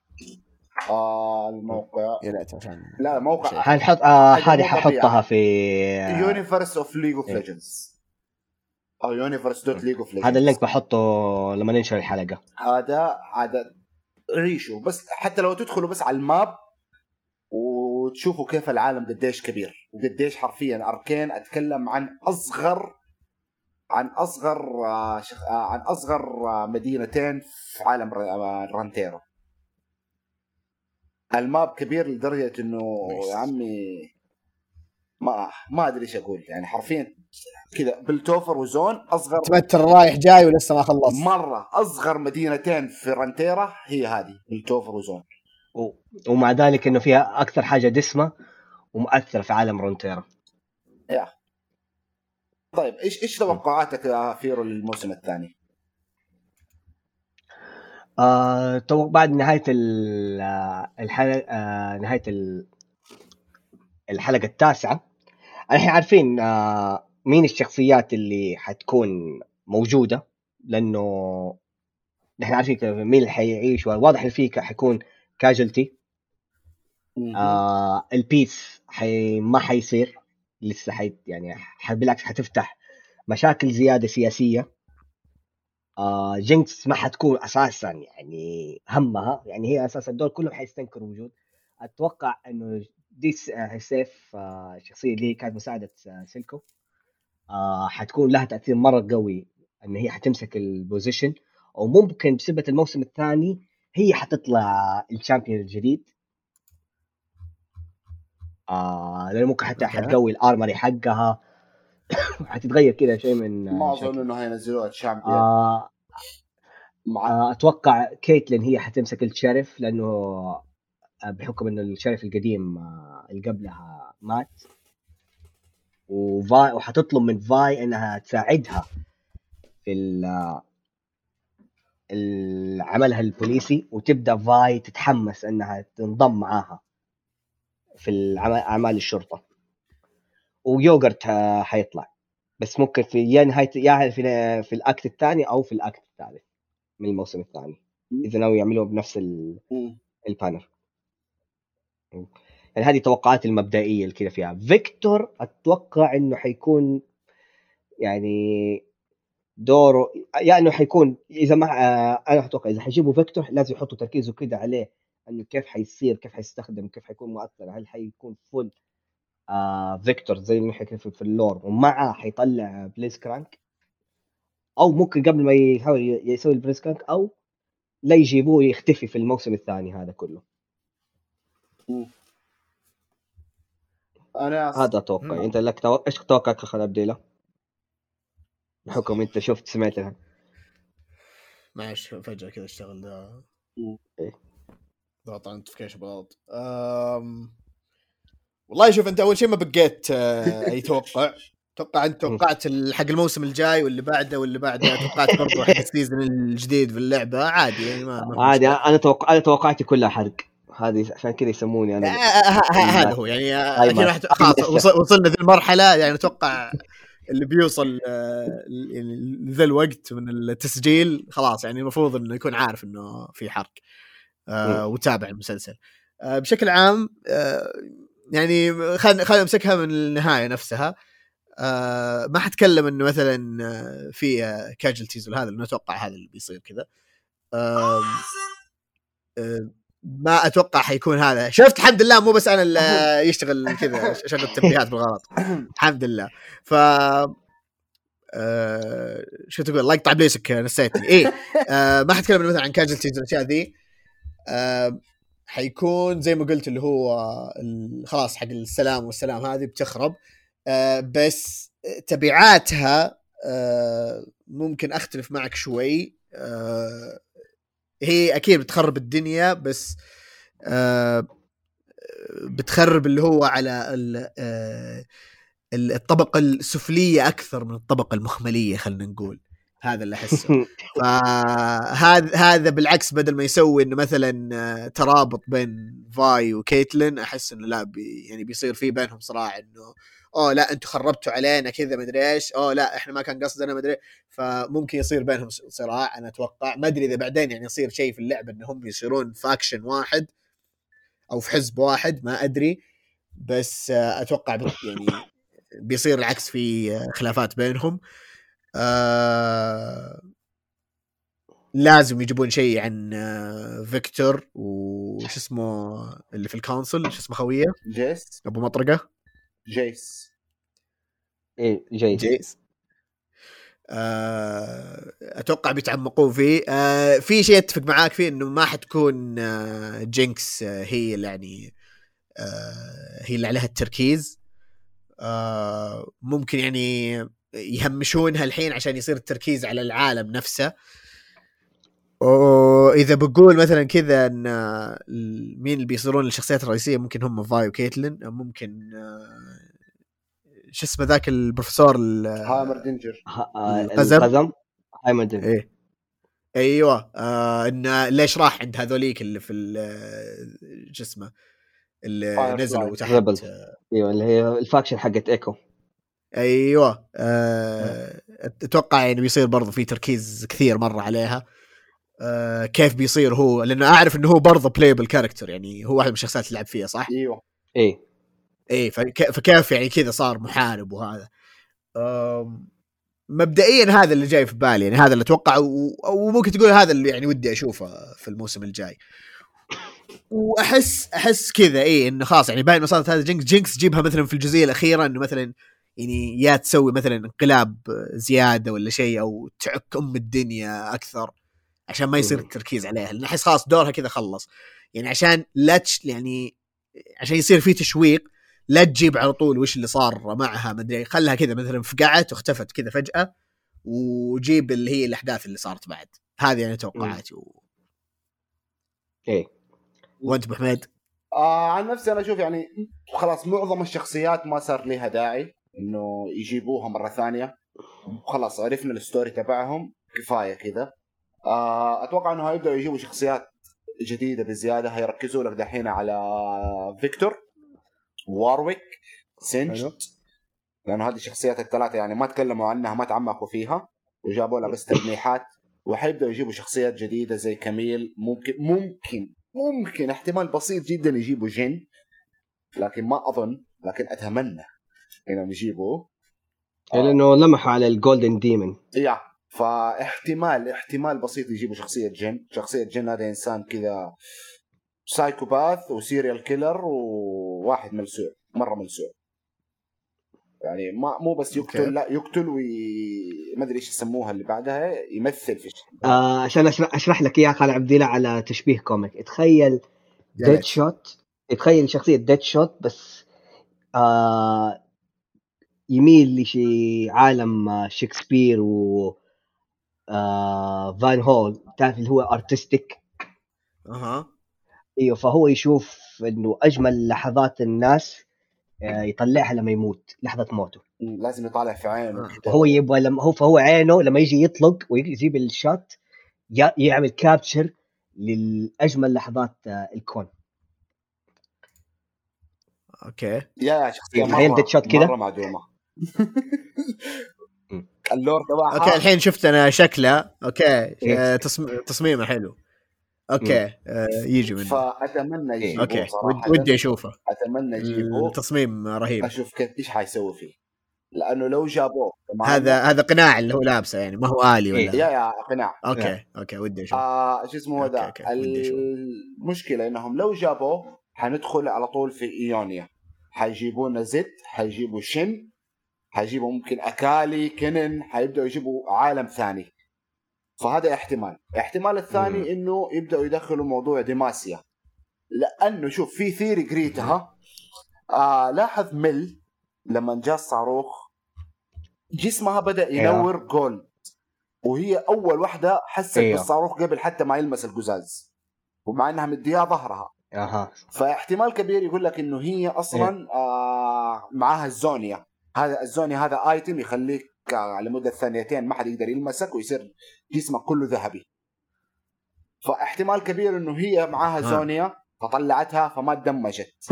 آه الموقع. يا ليت عشان لا موقع. حنحط آه هذه ححطها. في universe of League of. Legends أو universe dot League of Legends هذا ال link بحطه لما ننشر الحلقة. هذا هذا ريشو بس حتى لو تدخلوا بس على ال map وتشوفوا كيف العالم قديش كبير. وقديش حرفيا Arcane أتكلم عن أصغر عن أصغر آه، شخ... آه، عن أصغر آه، مدينتين في عالم رونتيرا. ال map كبير لدرجة إنه. يا عمي ما ما أدري إيش أقول. يعني حرفيا كذا بيلتوفر وزون أصغر تمتر رايح جاي ولسه ما خلص. مرة أصغر مدينتين في رونتيرا هي هذه بيلتوفر وزون. و... ومع ذلك إنه فيها أكثر حاجة دسمة ومؤثرة في عالم رونتيرا طيب إيش إيش توقعاتك يا فيرو للموسم الثاني؟ آه بعد نهاية ال- آه، الحلقة آه نهاية ال- الحلقة التاسعة. الحين عارفين آه مين الشخصيات اللي حتكون موجودة؟ لأنه نحن عارفين مين اللي حيعيش واضح إن في ك- حيكون casualty آه ال peace حي ما حيصير. لسه حي يعني بالعكس حتفتح مشاكل زيادة سياسية. آه جينكس ما حتكون أساسا يعني همها. يعني هي أساسا الدول كلهم حيستنكروا وجود. أتوقع إنه دي آه، سيف آه الشخصيه اللي كانت مساعدة آه، سيلكو. آه حتكون لها تأثير مرة قوي إن هي حتمسك ال position. وممكن بسبه الموسم الثاني هي حتطلع ال champion الجديد. آه لأنه ممكن حتى. حتقوي ال armory حقها حتتغير كذا شيء من ما. أظن إنه هينزلوها champion آه مع آه، أتوقع كيتلين هي حتمسك ال sheriff لأنه آه، بحكم إنه ال sheriff القديم آه، اللي قبلها مات وفاي وحتطلب من فاي إنها تساعدها في ال- ال- عملها البوليسي وتبدأ فاي تتحمس إنها تنضم معاها في أعمال الشرطة. ويورغوت ح- حيطلع. بس ممكن في يا نهاية يا في في ال act الثاني أو في ال act الثالث من الموسم الثاني. إذا ناوي يعملوه بنفس ال- مم. ال pattern يعني هذه توقعاتي المبدئية اللي كذا فيها. فيكتور أتوقع إنه حيكون يعني دوره يا إنه حيكون إذا ما آه، أنا أتوقع إذا حيجيبوا فيكتور لازم يحطوا تركيزه كده عليه إنه كيف حيصير كيف حيستخدم كيف حيكون مؤثر هل حيكون full آه فيكتور زي ما حكينا في ال lore ومعه حيطلع بليتزكرانك أو ممكن قبل ما يحاول يسوي البليتزكرانك أو لا يجيبوه يختفي في الموسم الثاني هذا كله أنا هذا أتوقع. أنت لك تو... إيش توقعك أخذ عبدالإله؟ بحكم أنت شفت سمعت معلش فجأة كذا اشتغل ذا إيه. ضغط على notification بالغلط أم... والله شوف أنت أول شيء ما بقيت آه، اي توقع أتوقع أنت توقعت حق الموسم الجاي واللي بعده واللي بعده. توقعت برضه حق ال season الجديد في اللعبة. عادي يعني ما, ما عادي. أنا توقع أنا توقعاتي كلها حرق. هذه عشان كذا يسموني آه، أنا آه، آه، هذا هو. يعني آه، خلاص وصل- وصلنا ذي المرحلة. يعني أتوقع اللي بيوصل آه، يعني ذا الوقت من التسجيل خلاص يعني المفروض إنه يكون عارف إنه في حرق. آه، وتابع المسلسل. آه، بشكل عام آه، يعني خلينا خلينا نمسكها من النهاية نفسها. آه، ما حتكلم إنه مثلا آه، في كاجلتيز ولا هذا لأنه أتوقع هذا اللي بيصير كذا. آه، ما أتوقع حيكون هذا. شفت؟ الحمد لله مو بس أنا اللي يشتغل كذا شغل التنبيهات بالغلط. الحمد لله. ف آه شو تقول؟ الله يقطع بليسك نسيتني. آه ما حتكلم مثلا عن كاجلتيز والأشياء ذي. آه حيكون زي ما قلت اللي هو خلاص حق السلام والسلام هذه بتخرب. آه بس تبعاتها آه ممكن أختلف معك شوي. آه هي أكيد بتخرب الدنيا بس آه بتخرب اللي هو على ال- آه، ال- الطبقة السفلية أكثر من الطبقة المخمليه خلينا نقول. هذا اللي أحسه. فهذا هذا بالعكس بدل ما يسوي إنه مثلا آه، ترابط بين فاي وكيتلين أحس إنه لا بي يعني بيصير في بينهم صراع إنه أوه لا أنتم خربتوا علينا كذا مدري إيش أوه لا إحنا ما كان قصدنا مدري فممكن يصير بينهم صراع أنا أتوقع. ما أدري إذا بعدين يعني يصير شيء في اللعبة انهم يصيرون faction واحد أو في حزب واحد ما أدري. بس آه، أتوقع يعني بيصير العكس في آه، خلافات بينهم. آه لازم يجيبون شيء عن آه، فيكتور وش اسمه اللي في ال council شو اسمه خويه؟ جيس. أبو مطرقة. جيس. إيه جيد جيس. آه، أتوقع بيتعمقون فيه. آه، في شيء أتفق معاك فيه إنه ما حتكون آه، جينكس آه، هي اللي يعني آه، هي اللي عليها التركيز. آه، ممكن يعني يهمشونها الحين عشان يصير التركيز على العالم نفسه. واذا بقول مثلا كذا إن آه، مين اللي بيصيرون الشخصيات الرئيسية؟ ممكن هم فاي وكيتلين ممكن آه، شو اسمه ذاك البروفيسور ال- هايمردينجر. آه، القزم. القزم؟ هايمردن إيه. أيوه آه انه ليش راح عند هذوليك اللي في ال- شو اسمه اللي. نزلوا تحت. أيوه اللي هي ال faction حقت إيكو. أيوه آه. أتوقع يعني بيصير برضو في تركيز كثير مرة عليها. آه كيف بيصير هو؟ لأنه أعرف إنه هو برضه playable character يعني هو واحد من الشخصيات اللي لعب فيها صح؟ أيوه. إيه. إيه فك- فكيف يعني كذا صار محارب وهذا. مبدئيا هذا اللي جاي في بالي يعني هذا اللي أتوقع و- وممكن تقول هذا اللي يعني ودي أشوفه في الموسم الجاي. وأحس أحس كذا إيه إنه خلاص يعني باين ما صارت هذا جينكس جينكس جيبها مثلا في الجزئية الأخيرة إنه مثلا يعني يا تسوي مثلا انقلاب زيادة ولا شيء أو تعك أم الدنيا أكثر عشان ما يصير. التركيز عليها لأن أحس خلاص دورها كذا خلص. يعني عشان لا تش يعني عشان يصير في تشويق لا تجيب على طول وش اللي صار معها ما أدري خلها كذا مثلا فقعت واختفت كذا فجأة وجيب اللي هي الأحداث اللي صارت بعد. هذه يعني توقعاتي و... إيه وأنت أبو حميد؟ آه عن نفسي أنا أشوف يعني خلاص معظم الشخصيات ما صار لها داعي. إنه يجيبوها مرة ثانية. خلاص عرفنا ال story تبعهم. كفاية كذا. آه أتوقع إنه هيبدأوا يجيبوا شخصيات جديدة بزيادة. هيركزوا لك دحين على فيكتور وارويك حلو. لأنه هذه الشخصيات الثلاثة يعني ما تكلموا عنها ما تعمقوا فيها. وجابوا لها بس تلميحات. وحيبدأوا يجيبوا شخصيات جديدة زي كميل. ممكن ممكن ممكن احتمال بسيط جدا يجيبوا جن. لكن ما أظن لكن أتمنى. انهم يجيبوه إيه، لأنه لمحوا على ال Golden Demon yeah فاحتمال احتمال بسيط يجيبوا شخصية جن. شخصية جن هذا إنسان كذا psychopath و serial killer وواحد ملسوع مرة ملسوع. يعني ما مو بس يقتل okay. لا يقتل وي ما أدري إيش يسموها اللي بعدها يمثل في آه عشان أشرح, أشرح لك إياها خالد عبد الله على تشبيه comic. تخيل ديد شوت تخيل شخصية ديد شوت بس آه يميل لشي عالم آه، شكسبير و آه فان جوخ. تعرف اللي هو artistic أها. إيوه فهو يشوف إنه أجمل لحظات الناس آه يطلعها لما يموت لحظة موته. لازم يطالع في عينه. فهو يبغى لما هو فهو عينه لما يجي يطلق ويجيب ال shot ي- يعمل capture لاجمل لحظات الكون. أوكي. يا شخصية تخيل مرة معدومة. ال lore تبعها okay الحين شفت أنا شكله. okay إيه. آه، تصم... تصميمه حلو. okay آه، يجي منه. فأتمنى يجيبوه okay ودي أشوفه. أتمنى يجيبوه. التصميم رهيب. أشوف كيف إيش حيسوي فيه. لأنه لو جابوه هذا هذا قناع اللي هو لابسه يعني ما هو آلي إيه. ولا يا يا قناع. أوكي أوكي ودي أشوف آه شو اسمه okay، ذا okay، ودي أشوف. المشكلة إنهم لو جابوه حندخل على طول في إيونيا. حيجيبونا زد حيجيبوا شن حيجيبوا ممكن أكالي كنن حيبدأوا يجيبوا عالم ثاني. فهذا احتمال. الاحتمال الثاني مم. إنه يبدأوا يدخلوا موضوع Demacia. لأنه شوف في theory قريتها آه لاحظ مل لما جاء الصاروخ جسمها بدأ ينور gold وهي أول واحدة حست أيوه. بالصاروخ قبل حتى ما يلمس القزاز. ومع إنها مديها ظهرها. أها. فاحتمال كبير يقول لك إنه هي أصلا آه معاها الزونيا. هذا الزونيا هذا item يخليك آه لمده ثانيتين ما حد يقدر يلمسك ويصير جسمك كله ذهبي فاحتمال كبير إنه هي معاها ها. زونيا فطلعتها فما تدمجت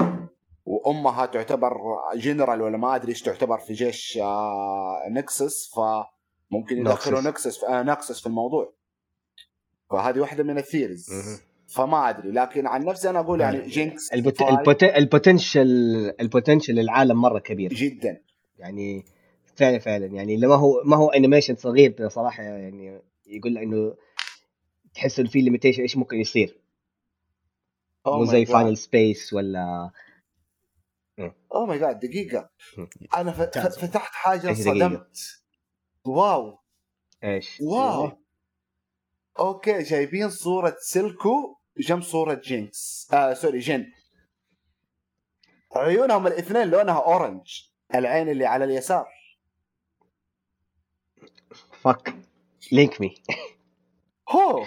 وأمها تعتبر جنرال ولا ما أدري إيش تعتبر في جيش آه Noxus فممكن يدخلوا Noxus. في آه Noxus في الموضوع فهذه واحدة من ال theories. فما أدري لكن عن نفسي أنا أقول يعني Jinx. ال potential ال potential للعالم مرة كبير جدا يعني فعلا فعلا. يعني اللي ما هو ما هو animation صغير صراحة يعني يقول إنه تحس إنه في limitation إيش ممكن يصير. Oh مو زي. Final Space ولا oh my God دقيقة. أنا. فتحت حاجة إيش دقيقة؟ صدمت wow. إيش؟ wow. okay جايبين صورة Silco جنب صورة Jinx. آه sorry جين عيونهم الاثنين لونها orange العين اللي على اليسار. fuck link me هو.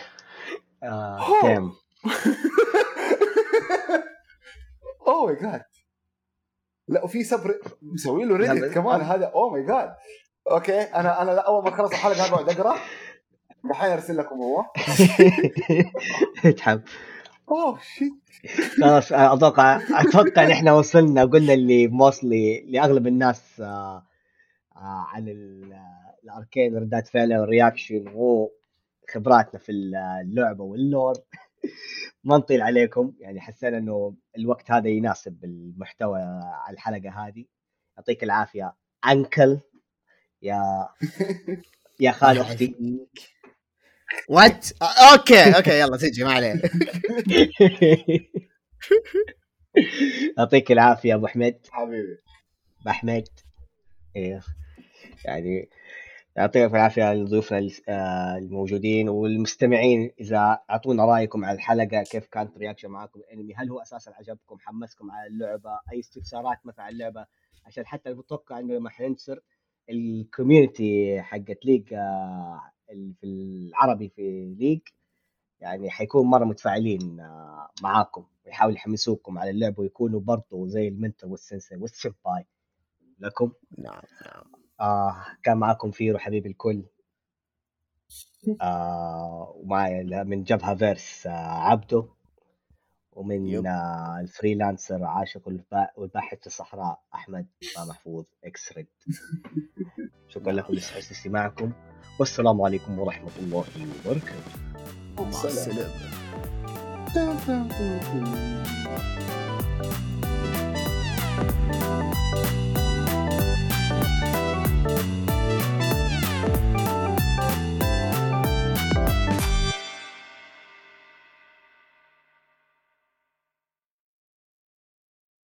آه damn oh my God لا وفي سبر مسوي له Reddit كمان هذا. oh my God okay أنا أنا أول ما اخلص الحلقة هقعد أقرأ. دحين أرسل لكم هو. اتحب oh shit خلاص أتوقع أتوقع ان إحنا وصلنا قلنا اللي موصلي لأغلب الناس آه آه عن آه، ال Arcane ردات فعلها وال reaction وخبراتنا في اللعبة وال lore. ما نطيل عليكم يعني حسينا إنه الوقت هذا يناسب المحتوى على الحلقة هذه. يعطيك العافية uncle يا يا خال أختي. what okay okay يلا تجي ما عليه يعطيك العافية أبو حميد حبيبي. أبو حميد إيه يعني يعطيكم العافية لضيوفنا ال- آه، الموجودين والمستمعين. إذا أعطونا رأيكم على الحلقة كيف كانت reaction معاكم؟ الانمي هل هو أساسا عجبكم حمسكم على اللعبة؟ أي استفسارات مثلا على اللعبة؟ عشان حتى متوقع إنه لما حننشر ال community حقت League آه، في العربي في League يعني حيكون مرة متفاعلين آه، معاكم ويحاولوا يحمسوكم على اللعبه ويكونوا برضو زي ال mentor وال sensei وال senpai لكم. نعم نعم. آه كان معكم فيرو حبيب الكل. آه ومعي من جبهة فيرس آه عبده ومن يب. ال freelancer عاشق والباحث في الصحراء أحمد محفوظ إكس ريد شكرا لكم لحسن استماعكم والسلام عليكم ورحمة الله وبركاته. مع السلامة.